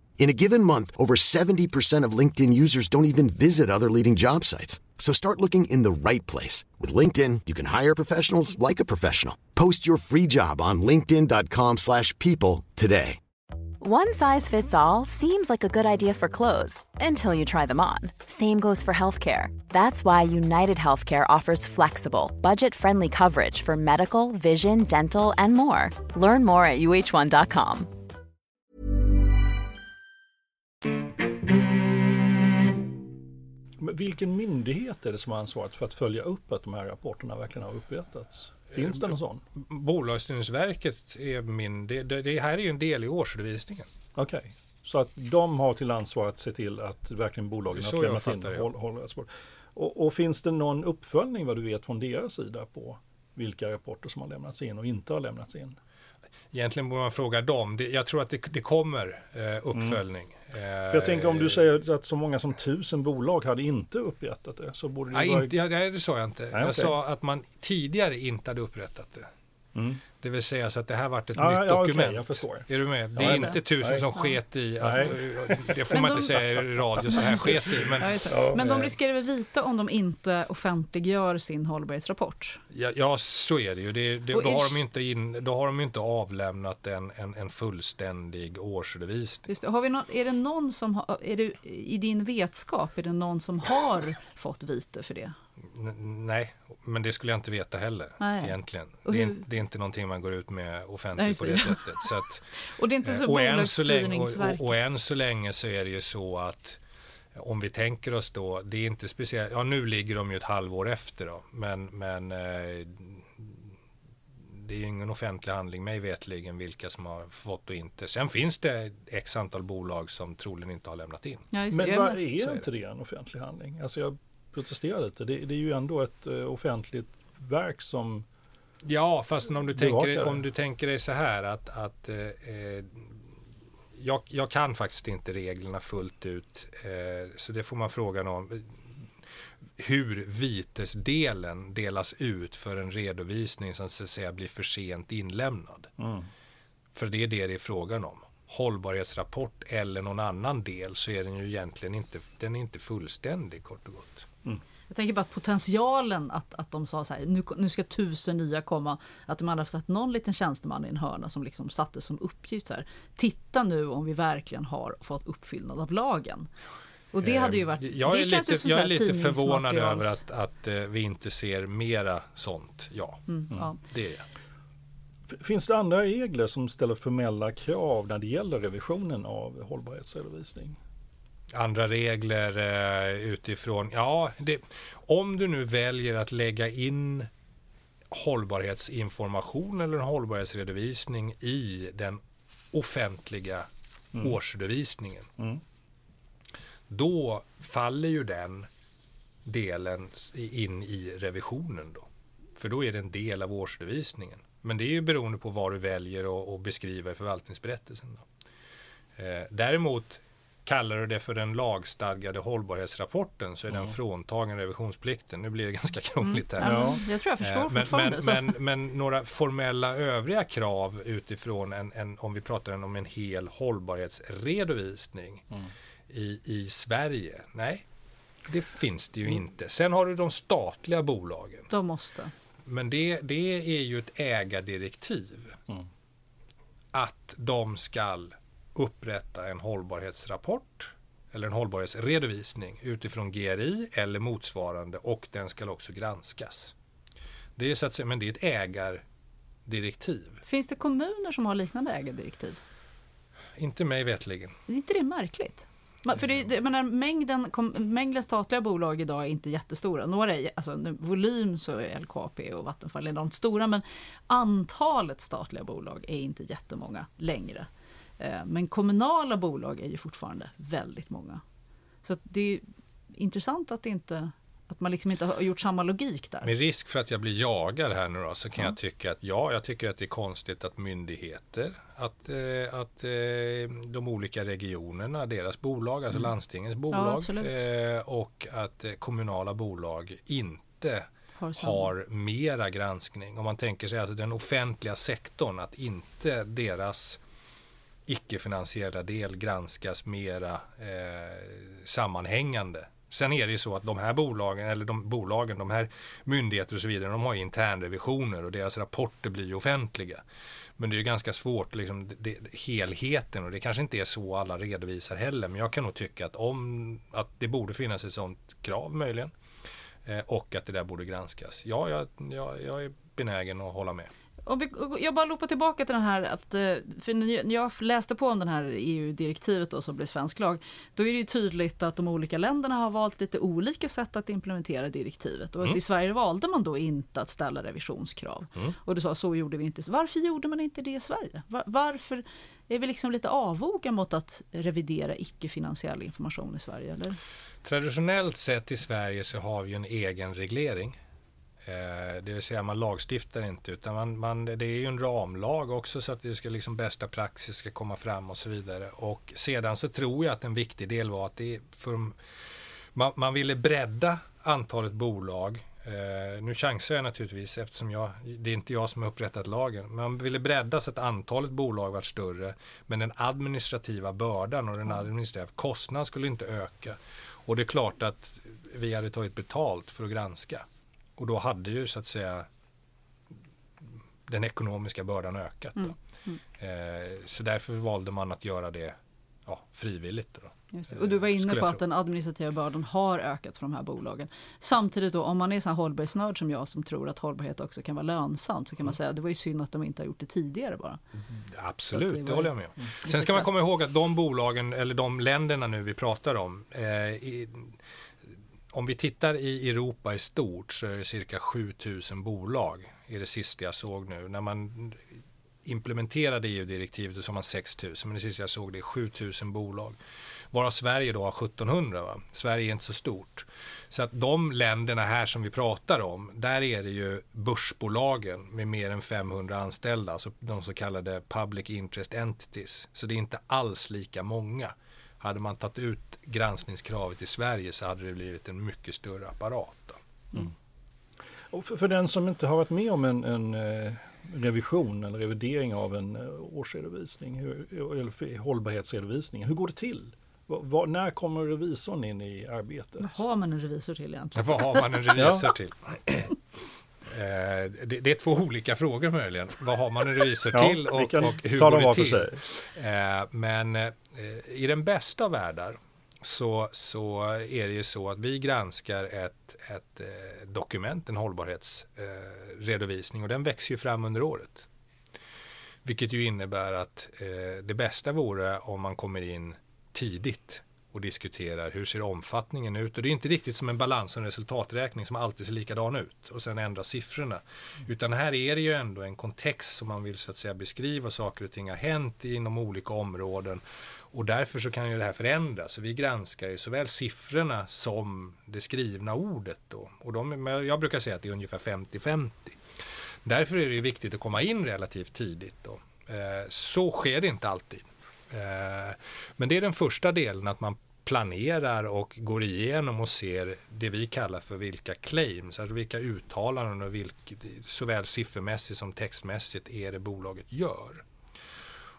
In a given month, over 70% of LinkedIn users don't even visit other leading job sites. So start looking in the right place. With LinkedIn, you can hire professionals like a professional. Post your free job on linkedin.com/people slash people today. One size fits all seems like a good idea for clothes until you try them on. Same goes for healthcare. That's why United Healthcare offers flexible, budget friendly coverage for medical, vision, dental, and more. Learn more at uh1.com. Men vilken myndighet är det som har ansvaret för att följa upp att de här rapporterna verkligen har upprättats? Finns det någon sån? Bolagsstyrningsverket är min, det, det, det här är ju en del i årsredovisningen. Okej. Så att de har till ansvar att se till att verkligen bolagen har lämnat in håll. Och, och finns det någon uppföljning vad du vet från deras sida på vilka rapporter som har lämnats in och inte har lämnats in? Egentligen borde man fråga dem. Jag tror att det, det kommer eh, uppföljning. För jag tänker om du säger att så många som tusen bolag hade inte upprättat det så borde det Nej, vara... inte, ja, nej, det sa jag inte. jag okej. sa att man tidigare inte hade upprättat det. Mm. Det vill säga så att det här varit ett Ja, nytt ja, dokument. jag förstår. Är du med? Det Ja, är jag inte tusen Nej. som sket i att, det får Men man de- inte säga i radio, så här sket i. Men Ja. Ja, men de riskerar väl vite om de inte offentliggör sin hållbarhetsrapport? ja, ja, så är det ju. Det, det, då, har de inte in, då har de inte avlämnat en, en, en fullständig årsredovisning. Just det. Har vi någon, är det någon som har, är det, i din vetskap, är det någon som har fått vite för det? N- nej, men det skulle jag inte veta heller Nej. egentligen. Det är, det är inte någonting man går ut med offentligt på det. sättet. Så att, Och det är inte så Eh, och, än så länge, och, och, och än så länge så är det ju så att om vi tänker oss då, det är inte speciellt, ja nu ligger de ju ett halvår efter då, men, men eh, det är ju ingen offentlig handling mig vetligen vilka som har fått och inte. Sen finns det x antal bolag som troligen inte har lämnat in. Ja. Men vad är inte det en offentlig handling? Alltså jag protesterar lite. Det, det är ju ändå ett eh, offentligt verk som... Ja, fast om du, Bevakar tänker, om du tänker dig så här att, att eh, eh, jag, jag kan faktiskt inte reglerna fullt ut, eh, så det får man fråga om. Hur vitesdelen delas ut för en redovisning som så att säga blir för sent inlämnad. För det är det det är frågan om. Hållbarhetsrapport eller någon annan del så är den ju egentligen inte, den är inte fullständig kort och gott. Jag tänker bara att potentialen att, att de sa så här, nu, nu ska tusen nya komma, att de hade satt någon liten tjänsteman i en hörna som liksom satte som uppgift här, titta nu om vi verkligen har fått uppfyllnad av lagen. Och det hade ju varit, Eh, Jag det är lite, jag är lite förvånad över att, att eh, vi inte ser mera sånt. Ja, Mm, ja. det jag. Finns det andra regler som ställer formella krav när det gäller revisionen av hållbarhetsredovisning? Andra regler eh, utifrån, ja, det, om du nu väljer att lägga in hållbarhetsinformation eller en hållbarhetsredovisning i den offentliga årsredovisningen. Då faller ju den delen in i revisionen då. För då är det en del av årsredovisningen. Men det är ju beroende på vad du väljer att beskriva i förvaltningsberättelsen. Då. Eh, däremot kallar du det för den lagstadgade hållbarhetsrapporten så är den fråntagen revisionsplikten. Nu blir det ganska krångligt här. Ja, men jag tror jag förstår Eh, men, fortfarande. men, men, men några formella övriga krav utifrån en, en om vi pratar om en hel hållbarhetsredovisning Mm. i, i Sverige? Nej, det finns det ju inte. Sen har du de statliga bolagen. de måste. Men det, det är ju ett ägardirektiv. Att de ska upprätta en hållbarhetsrapport eller en hållbarhetsredovisning utifrån GRI eller motsvarande och den ska också granskas. Det är så att säga, men det är ett ägardirektiv. Finns det kommuner som har liknande ägardirektiv? Inte mig vetligen. Är inte det märkligt? För det, det, jag menar, mängden, kom, mängden statliga bolag idag är inte jättestora. Några är, alltså, volym så är LKAP och Vattenfall enormt stora men antalet statliga bolag är inte jättemånga längre. Eh, Men kommunala bolag är ju fortfarande väldigt många. Så det är intressant att, inte, att man liksom inte har gjort samma logik där. Med risk för att jag blir jagad här nu då, så kan jag tycka att ja, jag tycker att det är konstigt att myndigheter, att, eh, att eh, de olika regionerna, deras bolag, alltså landstingens bolag eh, och att kommunala bolag inte har mera granskning. Om man tänker sig alltså den offentliga sektorn, att inte deras icke-finansiella del granskas mera eh, sammanhängande. Sen är det ju så att de här bolagen, eller de bolagen, de här myndigheter och så vidare, de har ju internrevisioner och deras rapporter blir ju offentliga. Men det är ju ganska svårt, liksom, det, helheten och det kanske inte är så alla redovisar heller. Men jag kan nog tycka att, om, att det borde finnas ett sådant krav möjligen. Eh, och att det där borde granskas. Ja, jag, jag, jag är benägen att hålla med. Om vi, jag bara loopar tillbaka till den här, att, eh, för när jag läste på om den här EU-direktivet då, som blir svensk lag, då är det ju tydligt att de olika länderna har valt lite olika sätt att implementera direktivet. Och mm. i Sverige valde man då inte att ställa revisionskrav. Mm. Och du sa, så gjorde vi inte. Varför gjorde man inte det i Sverige? Var, varför är vi liksom lite avoga mot att revidera icke-finansiell information i Sverige? Eller? Traditionellt sett i Sverige så har vi en egen reglering Eh, det vill säga man lagstiftar inte utan man, man, det är ju en ramlag också så att det ska liksom bästa praxis ska komma fram och så vidare. Och sedan så tror jag att en viktig del var att det för, man, man ville bredda antalet bolag. Eh, nu chansar jag naturligtvis eftersom jag, det är inte jag som har upprättat lagen. Man ville bredda så att antalet bolag var större. Men den administrativa bördan och den administrativa kostnaden skulle inte öka. Och det är klart att vi hade tagit betalt för att granska. Och då hade ju så att säga den ekonomiska bördan ökat. Mm. Mm. Eh, så därför valde man att göra det ja, frivilligt. Och du var inne på att den administrativa bördan har ökat för de här bolagen. Samtidigt då om man är så hållbarhetsnörd som jag som tror att hållbarhet också kan vara lönsamt så kan man mm. säga att det var ju synd att de inte har gjort det tidigare bara. Mm, absolut, det, det, håller jag med om. Mm. Sen ska man komma ihåg att de bolagen eller de länderna nu vi pratar om eh, i, om vi tittar i Europa i stort så är det cirka 7000 bolag är det sista jag såg nu. När man implementerade EU-direktivet så har man 6000 men det sista jag såg det är 7000 bolag. Varav Sverige då har 1700. Va? Sverige är inte så stort. Så att de länderna här som vi pratar om, där är det ju börsbolagen med mer än 500 anställda, alltså de så kallade public interest entities. Så det är inte alls lika många. Hade man tagit ut granskningskravet i Sverige så hade det blivit en mycket större apparat. Mm. Och för, för, den som inte har varit med om en, en eh, revision eller revidering av en eh, årsredovisning hur, eller hållbarhetsredovisning, hur går det till? Var, när kommer revisorn in i arbetet? Vad har man en revisor till egentligen? Vad har man en revisor till? Eh, det, det, är två olika frågor möjligen. Vad har man en revisor till och, och hur går det till? Eh, men eh, i den bästa av världar så, så är det ju så att vi granskar ett, ett dokument, en hållbarhetsredovisning och den växer ju fram under året. Vilket ju innebär att det bästa vore om man kommer in tidigt och diskuterar hur ser omfattningen ut. Och det är inte riktigt som en balans och en resultaträkning som alltid ser likadan ut och sen ändras siffrorna. Utan här är det ju ändå en kontext som man vill så att säga beskriva saker och ting har hänt inom olika områden. Och därför så kan ju det här förändras. Vi granskar ju såväl siffrorna som det skrivna ordet. Då. Och de, jag brukar säga att det är ungefär 50-50. Därför är det ju viktigt att komma in relativt tidigt. Då. Eh, så sker det inte alltid. Eh, men det är den första delen, att man planerar och går igenom och ser det vi kallar för vilka claims, alltså vilka uttalanden och vilk, såväl siffermässigt som textmässigt är det bolaget gör.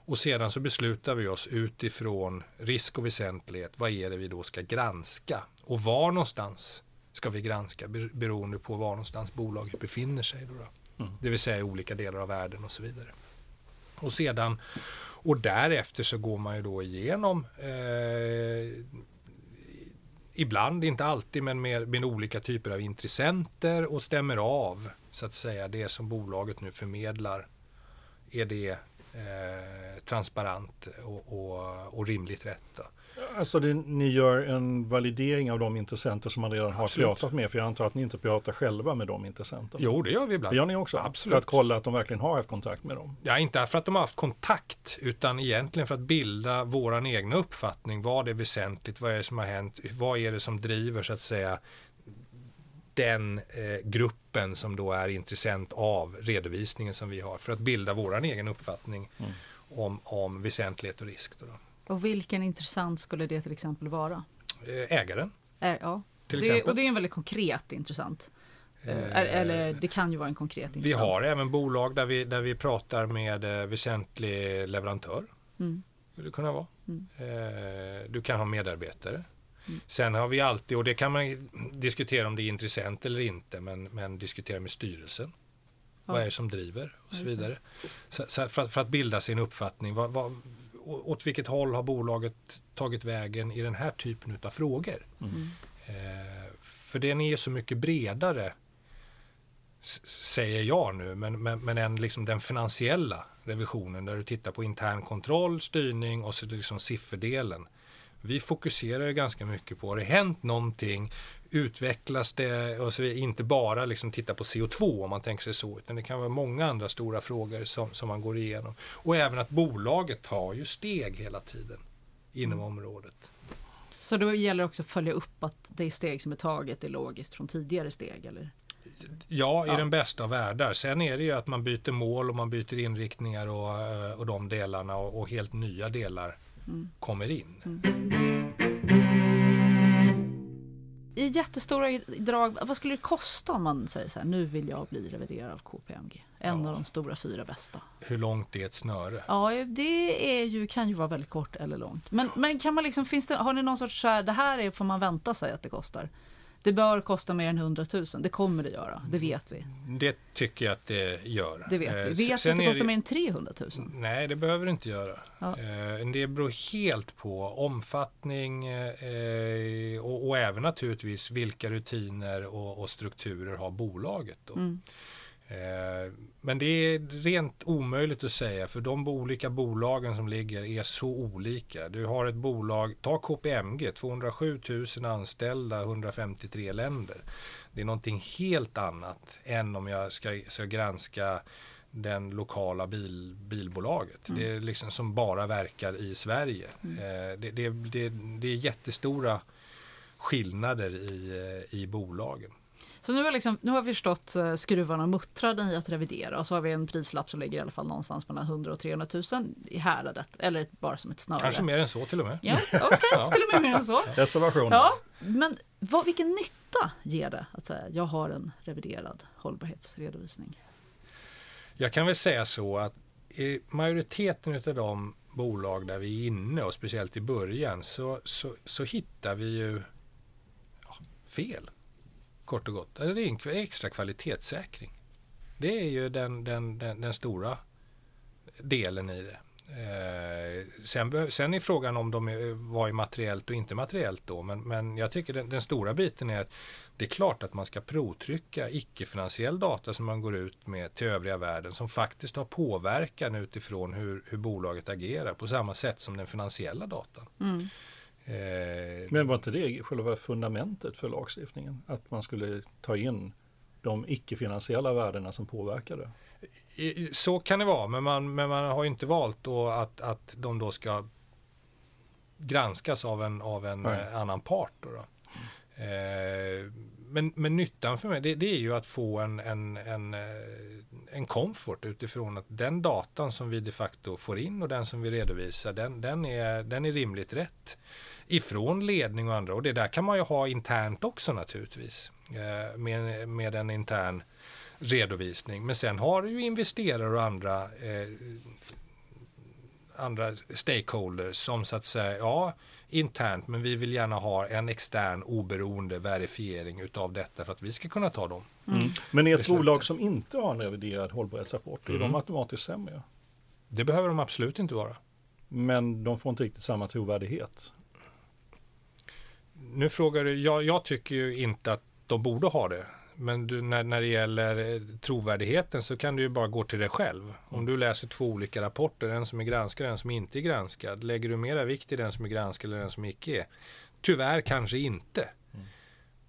Och sedan så beslutar vi oss utifrån risk och väsentlighet, vad är det vi då ska granska och var någonstans ska vi granska beroende på var någonstans bolaget befinner sig. Då, då. Mm. Det vill säga i olika delar av världen och så vidare. Och sedan och därefter så går man ju då igenom eh, ibland, inte alltid, men med, med olika typer av intressenter och stämmer av så att säga det som bolaget nu förmedlar. Är det eh, transparent och, och, och rimligt rätt? Då? Alltså det, ni gör en validering av de intressenter som man redan har Absolut. pratat med. För jag antar att ni inte pratar själva med de intressenterna. Jo, det gör vi ibland. Det gör ni också? Absolut. För att kolla att de verkligen har haft kontakt med dem? Ja, inte för att de har haft kontakt, utan egentligen för att bilda våran egna uppfattning. Vad är väsentligt? Vad är det som har hänt? Vad är det som driver, så att säga, den eh, gruppen som då är intressent av redovisningen som vi har för att bilda våran egen uppfattning mm. om, om väsentlighet och risk. Då. Och vilken intressant skulle det till exempel vara? Eh, ägaren. Ä ja, till det, exempel. och det är en väldigt konkret intressant. Eh, eller det kan ju vara en konkret intressant. Vi har även bolag där vi, där vi pratar med eh, väsentlig leverantör. Mm. Det kunna vara. Mm. Du kan ha medarbetare. Mm. Sen har vi alltid, och det kan man diskutera om det är intressant eller inte, men, men diskutera med styrelsen. Ja. Vad är det som driver och så vidare. Så, så för, för, att bilda sin uppfattning. Vad, vad, åt vilket håll har bolaget tagit vägen i den här typen av frågor? Mm. Eh, för den är så mycket bredare säger jag nu, men, men, men en, liksom den finansiella revisionen där du tittar på intern kontroll, styrning och så liksom sifferdelen. Vi fokuserar ju ganska mycket på, har det hänt någonting? Utvecklas det? Och så inte bara liksom titta på CO2 om man tänker sig så, utan det kan vara många andra stora frågor som, som man går igenom. Och även att bolaget tar ju steg hela tiden inom mm. området. Så då gäller också att följa upp att det steg som är taget är logiskt från tidigare steg? Eller? Ja, i ja. den bästa av världar. Sen är det ju att man byter mål och man byter inriktningar och, eh, och de delarna och, och helt nya delar mm. kommer in. Mm. I jättestora drag, vad skulle det kosta om man säger så här, nu vill jag bli reviderad KPMG? En ja. av de stora fyra bästa. Hur långt är ett snöre? Ja, det är ju, kan ju vara väldigt kort eller långt. Men, men kan man liksom, finns det, har ni någon sorts så här, det här är, får man vänta sig att det kostar? Det bör kosta mer än 100 000. Det kommer det göra, det vet vi. Det tycker jag att det gör. Det vet vi. Eh, vet vi att det kostar det... mer än 300 000? Nej, det behöver det inte göra. Ja. Eh, det beror helt på omfattning eh, och, och även naturligtvis vilka rutiner och, och strukturer har bolaget. Då. Mm. Eh, men det är rent omöjligt att säga för de olika bolagen som ligger är så olika. Du har ett bolag, ta KPMG, 207 000 anställda, 153 länder. Det är någonting helt annat än om jag ska, ska granska den lokala bil, bilbolaget. Mm. Det är liksom som bara verkar i Sverige. Mm. Eh, det, det, det, det, är jättestora skillnader i, eh, i bolagen. Så nu har, liksom, nu har vi förstått uh, skruvarna muttrade i att revidera och så har vi en prislapp som ligger i alla fall någonstans mellan 100 och 300 000 i häradet. Eller bara som ett snöre. Kanske mer än så till och med. Ja, okay, ja. till och med mer än så. Reservation. Ja, men vad, vilken nytta ger det att säga jag har en reviderad hållbarhetsredovisning? Jag kan väl säga så att i majoriteten av de bolag där vi är inne och speciellt i början så, så, så hittar vi ju ja, fel kort och gott. Alltså, det är en extra kvalitetssäkring. Det är ju den, den, den, den stora delen i det. Eh, sen, sen är frågan om de är, var är materiellt och inte materiellt då. Men, men jag tycker den, den, stora biten är att det är klart att man ska provtrycka icke-finansiell data som man går ut med till övriga världen som faktiskt har påverkan utifrån hur, hur bolaget agerar på samma sätt som den finansiella datan. Mm. Eh, Men var inte det själva fundamentet för lagstiftningen? Att man skulle ta in de icke-finansiella värdena som påverkade? Så kan det vara, men man, men man har inte valt att, att de då ska granskas av en, av en eh, annan part. Då, då. Mm. Men, men nyttan för mig det, det är ju att få en, en, en, en comfort utifrån att den datan som vi de facto får in och den som vi redovisar den, den, är, den är rimligt rätt ifrån ledning och andra. Och det där kan man ju ha internt också naturligtvis. Eh, med, med en intern redovisning. Men sen har du ju investerare och andra eh, andra stakeholders som så att säga, ja, internt, men vi vill gärna ha en extern oberoende verifiering utav detta för att vi ska kunna ta dem. Mm. Men är ett bolag som inte har en reviderad hållbarhetsrapport, är mm. de automatiskt sämre? Det behöver de absolut inte vara. Men de får inte riktigt samma trovärdighet nu frågar du, jag, jag, tycker ju inte att de borde ha det. Men du, när, när det gäller eh, trovärdigheten så kan du ju bara gå till dig själv. Om du läser två olika rapporter, en som är granskad och en som inte är granskad. Lägger du mera vikt i den som är granskad eller den som icke är? Tyvärr kanske inte. Mm.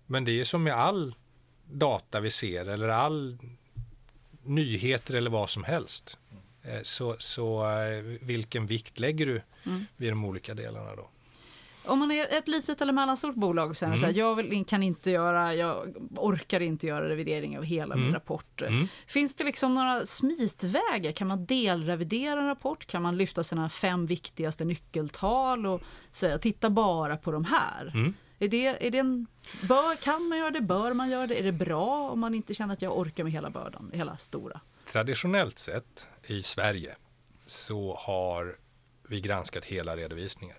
Men det är som med all data vi ser eller all nyheter eller vad som helst. Mm. Så, så eh, vilken vikt lägger du mm. vid de olika delarna då? Om man är ett litet eller mellanstort bolag och säger mm. så här, jag vill, kan inte göra, jag orkar inte göra revidering av hela mm. min rapport. Mm. Finns det liksom några smitvägar? Kan man delrevidera en rapport? Kan man lyfta sina fem viktigaste nyckeltal och säga titta bara på de här? Mm. Är det, är det en, bör, kan man göra det? Bör man göra det? Är det bra om man inte känner att jag orkar med hela bördan, hela stora? Traditionellt sett i Sverige så har vi granskat hela redovisningar.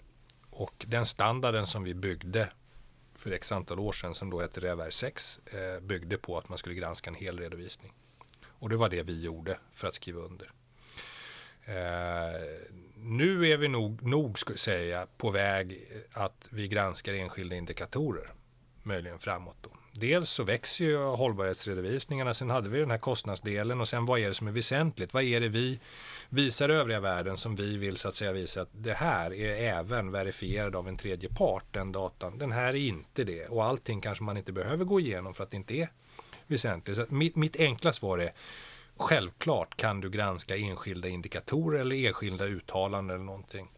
Och den standarden som vi byggde för x antal år sedan som då hette RevR 6 eh, byggde på att man skulle granska en hel redovisning. Och det var det vi gjorde för att skriva under. Eh, nu är vi nog, nog säga, på väg att vi granskar enskilda indikatorer, möjligen framåt. Då. Dels så växer ju hållbarhetsredovisningarna, sen hade vi den här kostnadsdelen och sen vad är det som är väsentligt? Vad är det vi visar övriga världen som vi vill så att säga visa att det här är även verifierad av en tredje part, den datan. Den här är inte det och allting kanske man inte behöver gå igenom för att det inte är väsentligt. Så mitt, mitt enkla svar är Självklart kan du granska enskilda indikatorer eller enskilda uttalanden eller någonting.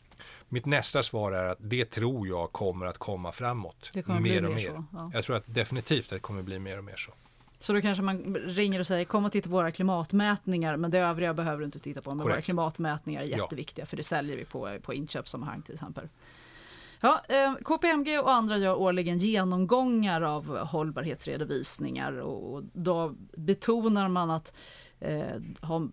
Mitt nästa svar är att det tror jag kommer att komma framåt. Det kommer mer och mer mer. ja. Jag tror att definitivt att det kommer bli mer och mer så. Så då kanske man ringer och säger kom och titta på våra klimatmätningar men det övriga behöver du inte titta på. Men våra Korrekt. klimatmätningar är Ja. jätteviktiga för det säljer vi på, på inköpssammanhang till exempel. Ja, eh, KPMG och andra gör årligen genomgångar av hållbarhetsredovisningar och, och då betonar man att eh,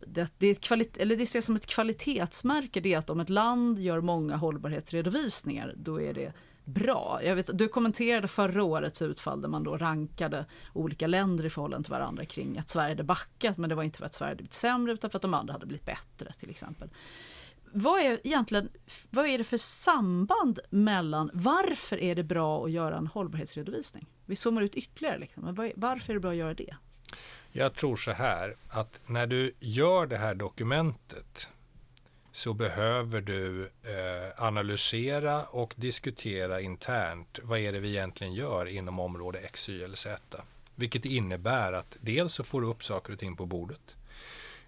det, det, är kvalit- eller det ses som ett kvalitetsmärke det är att om ett land gör många hållbarhetsredovisningar då är det bra. Jag vet, du kommenterade förra årets utfall där man då rankade olika länder i förhållande till varandra kring att Sverige hade backat men det var inte för att Sverige hade blivit sämre utan för att de andra hade blivit bättre till exempel. Vad är egentligen vad är det för samband mellan varför är det bra att göra en hållbarhetsredovisning? Vi zoomar ut ytterligare, liksom. men varför är det bra att göra det? Jag tror så här att när du gör det här dokumentet så behöver du eh, analysera och diskutera internt vad är det vi egentligen gör inom område X, Y eller Z. Vilket innebär att dels så får du upp saker och ting på bordet.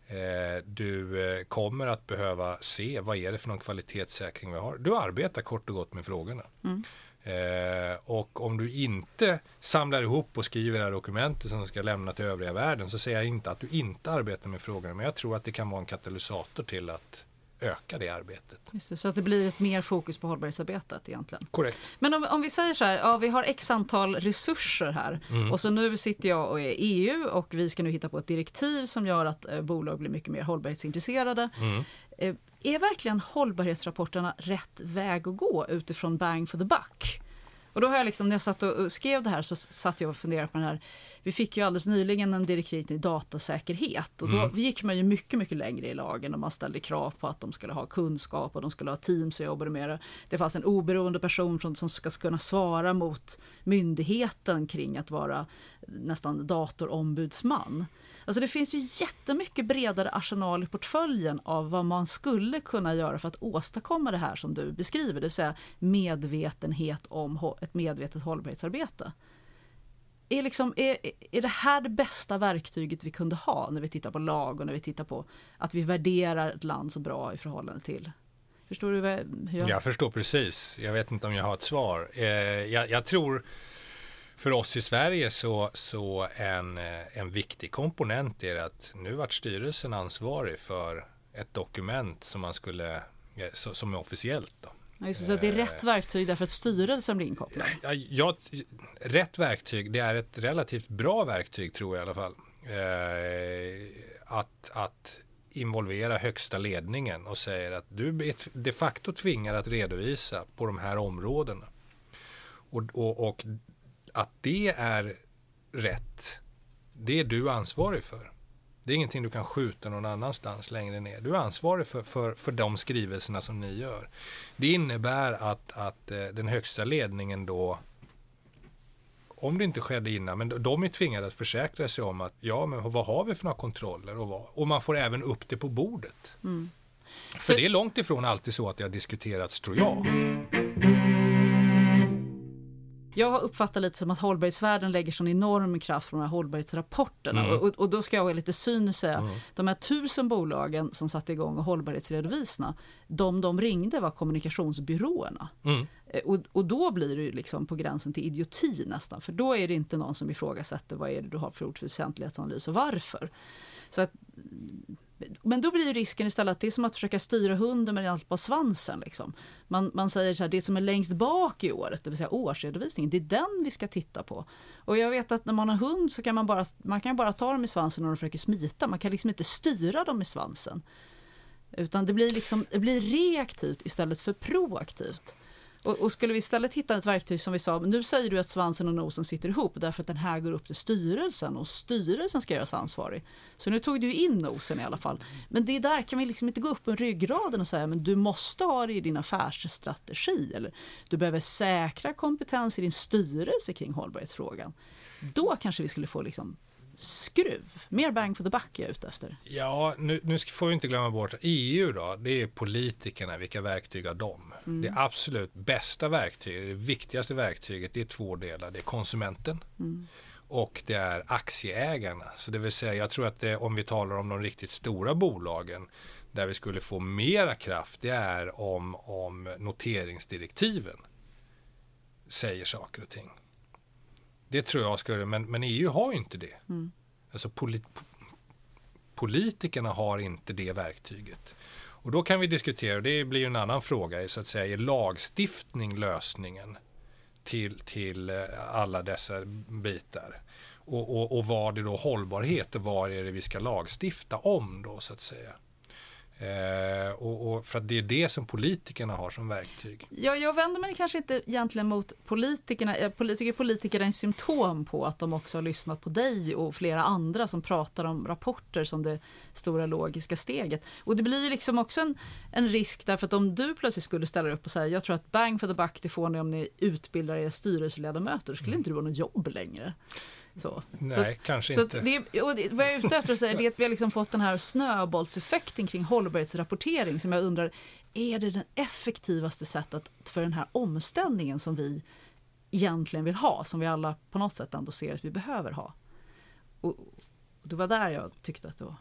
Eh, du eh, kommer att behöva se vad är det för någon kvalitetssäkring vi har. Du arbetar kort och gott med frågorna. Eh, och om du inte samlar ihop och skriver det här dokumentet som du ska lämna till övriga världen så säger jag inte att du inte arbetar med frågorna men jag tror att det kan vara en katalysator till att öka det arbetet. Det, så att det blir ett mer fokus på hållbarhetsarbetet egentligen. Korrekt. Men om, om vi säger så här, ja, vi har x antal resurser här och så nu sitter jag och är EU och vi ska nu hitta på ett direktiv som gör att eh, bolag blir mycket mer hållbarhetsintresserade. Eh, är verkligen hållbarhetsrapporterna rätt väg att gå utifrån bang for the buck? Och då har jag liksom, när jag satt och skrev det här så satt jag och funderade på den här. Vi fick ju alldeles nyligen en direktiv till datasäkerhet och då gick man ju mycket, mycket längre i lagen och man ställde krav på att de skulle ha kunskap och de skulle ha team som jobbade med det. Det fanns en oberoende person från, som ska kunna svara mot myndigheten kring att vara nästan datorombudsman. Alltså det finns ju jättemycket bredare arsenal i portföljen av vad man skulle kunna göra för att åstadkomma det här som du beskriver, det vill säga medvetenhet om ett medvetet hållbarhetsarbete. Är, liksom, är, är det här det bästa verktyget vi kunde ha när vi tittar på lag och när vi tittar på att vi värderar ett land så bra i förhållande till? Förstår du hur jag... Jag förstår precis. Jag vet inte om jag har ett svar. Eh, jag, jag tror för oss i Sverige så, så en, eh, en viktig komponent är att nu vart styrelsen ansvarig för ett dokument som man skulle eh, som är officiellt. Då. Ja, just så det är rätt verktyg därför att styrelsen blir inkopplad. Ja, jag, rätt verktyg, det är ett relativt bra verktyg tror jag i alla fall. Eh, att, att involvera högsta ledningen och säger att du är de facto tvingad att redovisa på de här områdena. Och, och, och att det är rätt, det är du ansvarig för. Det är ingenting du kan skjuta någon annanstans längre ner. Du är ansvarig för, för, för de skrivelserna som ni gör. Det innebär att, att eh, den högsta ledningen då, om det inte skedde innan, men de är tvingade att försäkra sig om att ja, men vad har vi för några kontroller och vad? Och man får även upp det på bordet. För det är långt ifrån alltid så att det har diskuterats, tror jag. Jag har uppfattat lite som att hållbarhetsvärlden lägger sån enorm kraft på de här hållbarhetsrapporterna. Mm. Och, och då ska jag vara lite cynisk säga, de här tusen bolagen som satte igång och hållbarhetsredovisna, de de ringde var kommunikationsbyråerna. Mm. Eh, Och, och då blir det ju liksom på gränsen till idioti nästan, för då är det inte någon som ifrågasätter vad är det du har för ord för och varför. Så att, men då blir ju risken istället att det är som att försöka styra hunden med allt på svansen. Liksom. Man, man säger så här, det som är längst bak i året, det vill säga årsredovisningen, det är den vi ska titta på. Och jag vet att när man har hund så kan man bara, man kan bara ta dem i svansen när de försöker smita, man kan liksom inte styra dem i svansen. Utan det blir, liksom, det blir reaktivt istället för proaktivt. Och, och skulle vi istället hitta ett verktyg som vi sa, nu säger du att svansen och nosen sitter ihop därför att den här går upp till styrelsen och styrelsen ska göras ansvarig. Så nu tog du in nosen i alla fall. Men det där kan vi liksom inte gå upp med ryggraden och säga men du måste ha det i din affärsstrategi eller du behöver säkra kompetens i din styrelse kring hållbarhetsfrågan. Då kanske vi skulle få liksom skruv. Mer bang for the buck är jag ute efter. Ja, nu, nu får vi inte glömma bort EU då, det är politikerna, vilka verktyg har de? Mm. Det absolut bästa verktyget, det viktigaste verktyget, det är två delar. Det är konsumenten mm. och det är aktieägarna. Så det vill säga, jag tror att det, om vi talar om de riktigt stora bolagen, där vi skulle få mera kraft, det är om, om noteringsdirektiven säger saker och ting. Det tror jag skulle, men, men EU har inte det. Mm. Alltså polit, politikerna har inte det verktyget. Och då kan vi diskutera, och det blir en annan fråga, så att säga, är lagstiftning lösningen till, till eh, alla dessa bitar? Och, och, och vad är då hållbarhet och vad är det vi ska lagstifta om då så att säga? Eh, och, och, för att det är det som politikerna har som verktyg. Ja, jag vänder mig kanske inte egentligen mot politikerna. Jag tycker politiker är en symptom på att de också har lyssnat på dig och flera andra som pratar om rapporter som det stora logiska steget. Och det blir ju liksom också en, en risk därför att om du plötsligt skulle ställa upp och säga jag tror att bang for the buck det får ni om ni utbildar er styrelseledamöter, då skulle mm. inte du ha något jobb längre. Så. Nej, så kanske så inte. Det, och det, vad jag är ute efter säga är att vi har liksom fått den här snöbollseffekten kring hållbarhetsrapportering som jag undrar, är det det effektivaste sättet för den här omställningen som vi egentligen vill ha, som vi alla på något sätt ändå ser att vi behöver ha? Och, och det var där jag tyckte att det var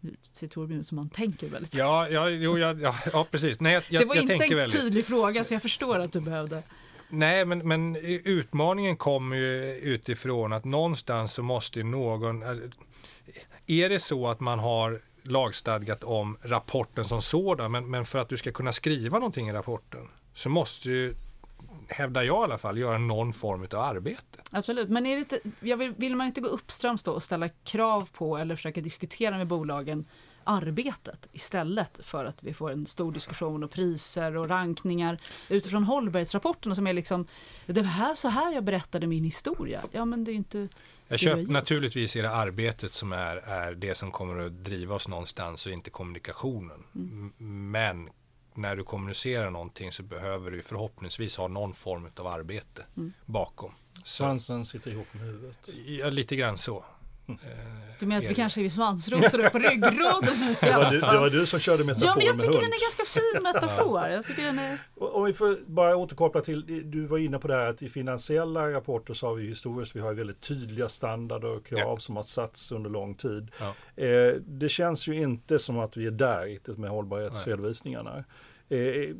nu ser Torbjörn som man tänker väldigt. Ja, ja, jo, ja, ja, ja precis. Nej, jag, det var jag inte en väldigt... tydlig fråga så jag förstår att du behövde. Nej, men, men utmaningen kommer ju utifrån att någonstans så måste någon... Eh, är det så att man har lagstadgat om rapporten som sådan, men, men för att du ska kunna skriva någonting i rapporten så måste du hävdar jag i alla fall, göra någon form av arbete. Absolut, men är det inte, jag vill, vill man inte gå uppströms då och ställa krav på eller försöka diskutera med bolagen arbetet istället för att vi får en stor diskussion och priser och rankningar utifrån hållbarhetsrapporterna som är liksom det här så här jag berättade min historia. Ja men det är inte jag köper, naturligtvis är det arbetet som är, är det som kommer att driva oss någonstans och inte kommunikationen. Mm. Men när du kommunicerar någonting så behöver du förhoppningsvis ha någon form av arbete mm. bakom. Svansen sitter ihop med huvudet? Ja, lite grann så. Du menar att vi kanske är svansrotar på ryggraden det, var du, det var du som körde metafor Ja, men jag tycker den är ganska fin metafor. Jag tycker den är... Om vi får bara återkoppla till, du var inne på det här att i finansiella rapporter så har vi historiskt, vi har väldigt tydliga standarder och krav ja. som har satts under lång tid. Ja. Eh, det känns ju inte som att vi är där riktigt med hållbarhetsredovisningarna. Eh,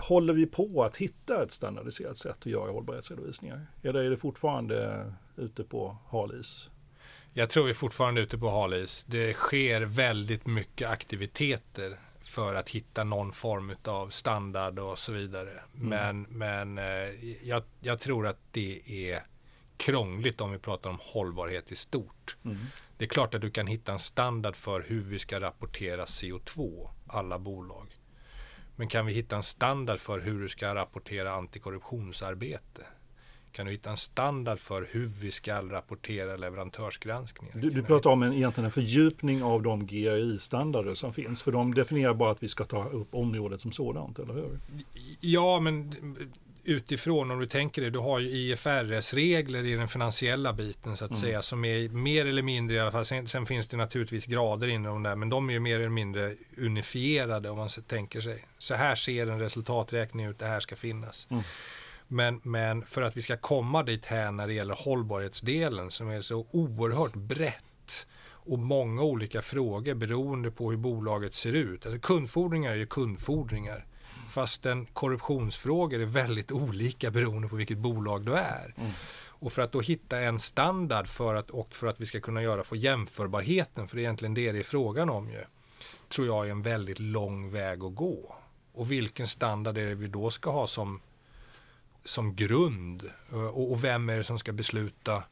håller vi på att hitta ett standardiserat sätt att göra hållbarhetsredovisningar? Eller är det fortfarande ute på halis? Jag tror vi är fortfarande ute på halis. Det sker väldigt mycket aktiviteter för att hitta någon form av standard och så vidare. Mm. Men, men eh, jag, jag, tror att det är krångligt om vi pratar om hållbarhet i stort. Mm. Det är klart att du kan hitta en standard för hur vi ska rapportera CO2, alla bolag. Men kan vi hitta en standard för hur du ska rapportera antikorruptionsarbete? Kan du hitta en standard för hur vi ska rapportera leverantörsgranskningar? Du, du pratar om en, egentligen en fördjupning av de GRI-standarder som finns. För de definierar bara att vi ska ta upp området som sådant, eller hur? Ja, men utifrån om du tänker dig, du har ju IFRS-regler i den finansiella biten så att mm. säga som är mer eller mindre i alla fall. Sen, sen, finns det naturligtvis grader inom där men de är ju mer eller mindre unifierade om man tänker sig. Så här ser en resultaträkning ut, det här ska finnas. Mm. Men, men för att vi ska komma dit här när det gäller hållbarhetsdelen som är så oerhört brett och många olika frågor beroende på hur bolaget ser ut. Alltså kundfordringar är ju kundfordringar. Fastän korruptionsfrågor är väldigt olika beroende på vilket bolag du är. Mm. Och för att då hitta en standard för att, och för att vi ska kunna göra få jämförbarheten, för det är egentligen det det är frågan om ju, tror jag är en väldigt lång väg att gå. Och vilken standard är det vi då ska ha som som grund? Och, och, vem är det som ska besluta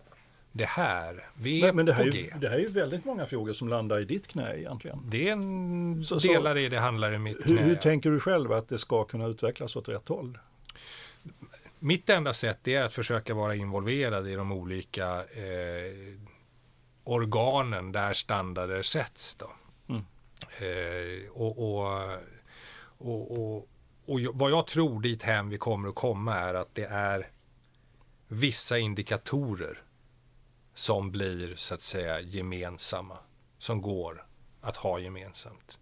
det här? Vi men, men det, här. Är, det här är ju väldigt många frågor som landar i ditt knä egentligen. Det är en så, delar i det handlar i mitt hur, knä. Hur tänker du själv att det ska kunna utvecklas åt rätt håll? Mitt enda sätt är att försöka vara involverad i de olika eh, organen där standarder sätts. Då. Mm. Eh, och, och, och, och och vad jag tror dit hem vi kommer att komma är att det är vissa indikatorer som blir så att säga gemensamma, som går att ha gemensamt.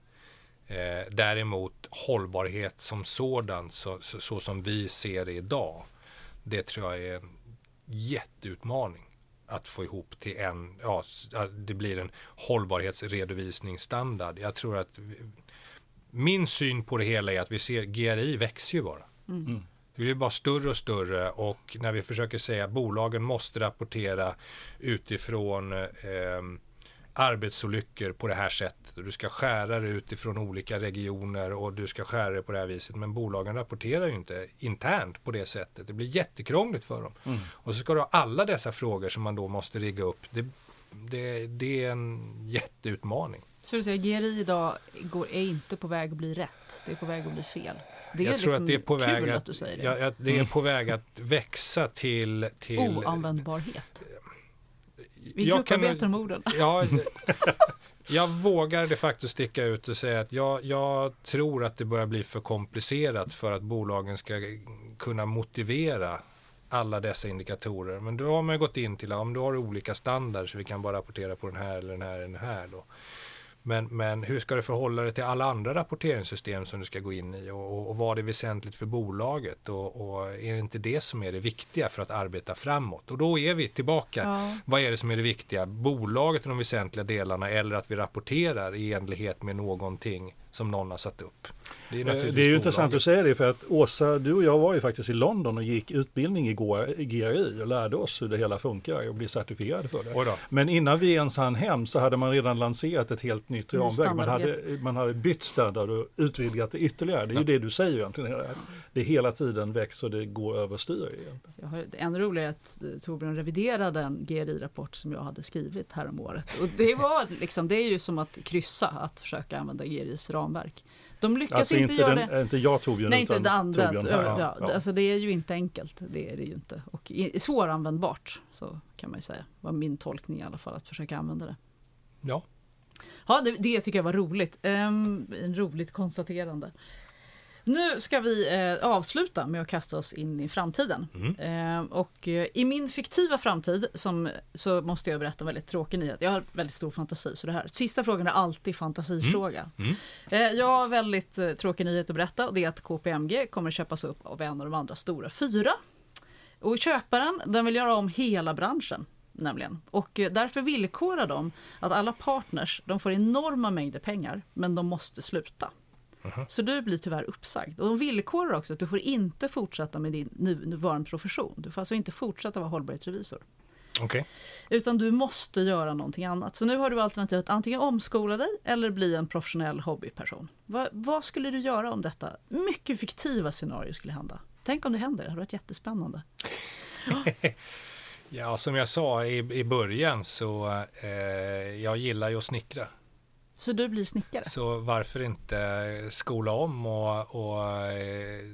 Eh, däremot hållbarhet som sådan, så, så, så, som vi ser det idag, det tror jag är en jätteutmaning att få ihop till en, ja, det blir en hållbarhetsredovisningsstandard. Jag tror att vi, min syn på det hela är att vi ser GRI växer ju bara. Mm. Det blir bara större och större och när vi försöker säga att bolagen måste rapportera utifrån eh, arbetsolyckor på det här sättet. Du ska skära det utifrån olika regioner och du ska skära det på det här viset. Men bolagen rapporterar ju inte internt på det sättet. Det blir jättekrångligt för dem. Mm. Och så ska du ha alla dessa frågor som man då måste rigga upp. Det, det, det är en jätteutmaning. Så du säger GRI idag går, är inte på väg att bli rätt, det är på väg att bli fel? Det är jag tror liksom att det är på väg att, att, du säger det. Ja, ja, det är mm. på väg att växa till... till Oanvändbarhet. Vi grupparbetar med orden. Ja, jag vågar de facto sticka ut och säga att jag, jag tror att det börjar bli för komplicerat för att bolagen ska kunna motivera alla dessa indikatorer. Men då har man gått in till, om du har olika standarder så vi kan bara rapportera på den här eller den här eller den här. Då. Men, men hur ska det förhålla dig till alla andra rapporteringssystem som du ska gå in i och, och, och vad är väsentligt för bolaget och, och, är det inte det som är det viktiga för att arbeta framåt? Och då är vi tillbaka. Ja. Vad är det som är det viktiga? Bolaget och de väsentliga delarna eller att vi rapporterar i enlighet med någonting som någon har satt upp. Det är, det är ju intressant att säga det för att Åsa, du och jag var ju faktiskt i London och gick utbildning i GRI och lärde oss hur det hela funkar och bli certifierade för det. Men innan vi ens hann hem så hade man redan lanserat ett helt nytt ramverk. Man hade, man hade bytt standard och utvidgat det ytterligare. Det är ju det du säger egentligen. Det hela tiden växer och det går överstyr. Ännu roligare är att Torbjörn reviderade en GRI-rapport som jag hade skrivit häromåret. Och det, var liksom, det är ju som att kryssa, att försöka använda GRIs ramverk. De lyckas alltså inte, inte göra den, det. Inte jag Torbjörn, Nej, inte det andra. Torbjörn, ja, ja, ja. Alltså det är ju inte enkelt. Det är det ju inte. Och svåranvändbart, så kan man ju säga. var min tolkning i alla fall, att försöka använda det. Ja. Ja, det, det tycker jag var roligt. Um, en roligt konstaterande. Nu ska vi eh, avsluta med att kasta oss in i framtiden. Mm. Eh, och eh, i min fiktiva framtid som, så måste jag berätta en väldigt tråkig nyhet. Jag har väldigt stor fantasi så det här sista frågan är alltid fantasifråga. Mm. Mm. jag har väldigt eh, tråkig nyhet att berätta och det är att KPMG kommer köpas upp av en av de andra stora fyra. Och köparen den vill göra om hela branschen nämligen. Och eh, därför villkorar de att alla partners de får enorma mängder pengar men de måste sluta. Uh-huh. Så du blir tyvärr uppsagd. Och de villkorar också att du får inte fortsätta med din nuvarande profession. Du får alltså inte fortsätta vara hållbarhetsrevisor. Okay. Utan du måste göra någonting annat. Så nu har du alternativet att antingen omskola dig eller bli en professionell hobbyperson. Va, vad skulle du göra om detta mycket fiktiva scenario skulle hända? Tänk om det händer, det hade varit jättespännande. ja, som jag sa i, i början så eh, jag gillar ju att snickra. Så du blir snickare? Så varför inte skola om och, och eh,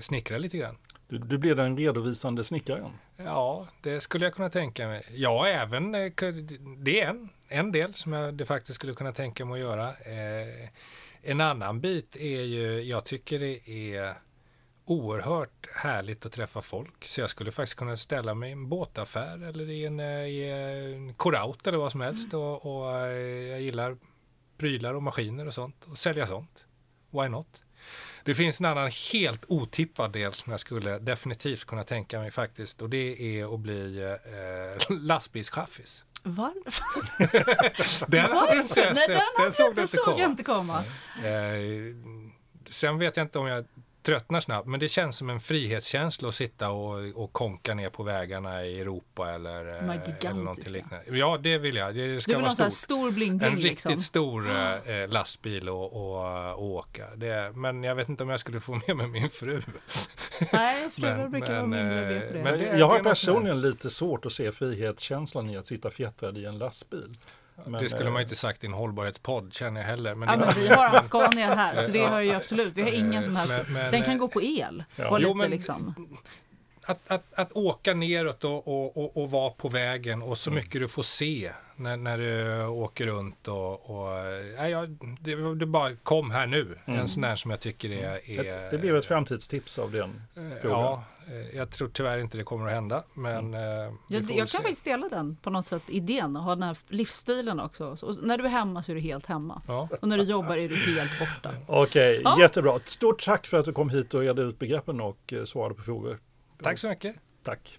snickra lite grann? Du, du blir den redovisande snickaren? Ja, det skulle jag kunna tänka mig. Ja, även eh, det är en, en del som jag de faktiskt skulle kunna tänka mig att göra. Eh, en annan bit är ju, jag tycker det är oerhört härligt att träffa folk. Så jag skulle faktiskt kunna ställa mig i en båtaffär eller i en, i en eller vad som helst. Och, och jag gillar prylar och maskiner och sånt och sälja sånt. Why not? Det finns en annan helt otippad del som jag skulle definitivt kunna tänka mig faktiskt och det är att bli eh, lastbilschaffis. Varför? den har du inte Nej, sett. Den, den såg, inte såg komma. inte komma. Eh, sen vet jag inte om jag tröttnar snabbt. Men det känns som en frihetskänsla att sitta och, och konka ner på vägarna i Europa eller, eller någonting liknande. Ja, det vill jag. Det ska du vill vara stort. stor bling bling En riktigt liksom. stor äh, lastbil och, och, och åka. Det, men jag vet inte om jag skulle få med mig min fru. Nej, fruar brukar vara mindre det. Men det, jag har personligen lite svårt att se frihetskänslan i att sitta fjättrad i en lastbil. Men, det skulle man ju inte sagt i en hållbarhetspodd känner jag heller. Men, ja, men vi har Ascania här så det har ju absolut, vi har ingen som helst, men, men, den kan gå på el. Ja. lite, jo, men, liksom. att, att, att åka neråt och, och, och, och vara på vägen och så mm. mycket du får se när, när du åker runt och, och nej, jag, det, det bara kom här nu. Mm. En sån där som jag tycker är... är det blev ett framtidstips av den frågan. Ja, Eh, jag tror tyvärr inte det kommer att hända, men eh, Jag, jag kan se. faktiskt dela den på något sätt, idén och ha den här livsstilen också. Så, och när du är hemma så är du helt hemma. Ja. Och när du jobbar är du helt borta. Okej, Ja. jättebra. Stort tack för att du kom hit och redde ut begreppen och eh, svarade på frågor. Tack så mycket. Tack.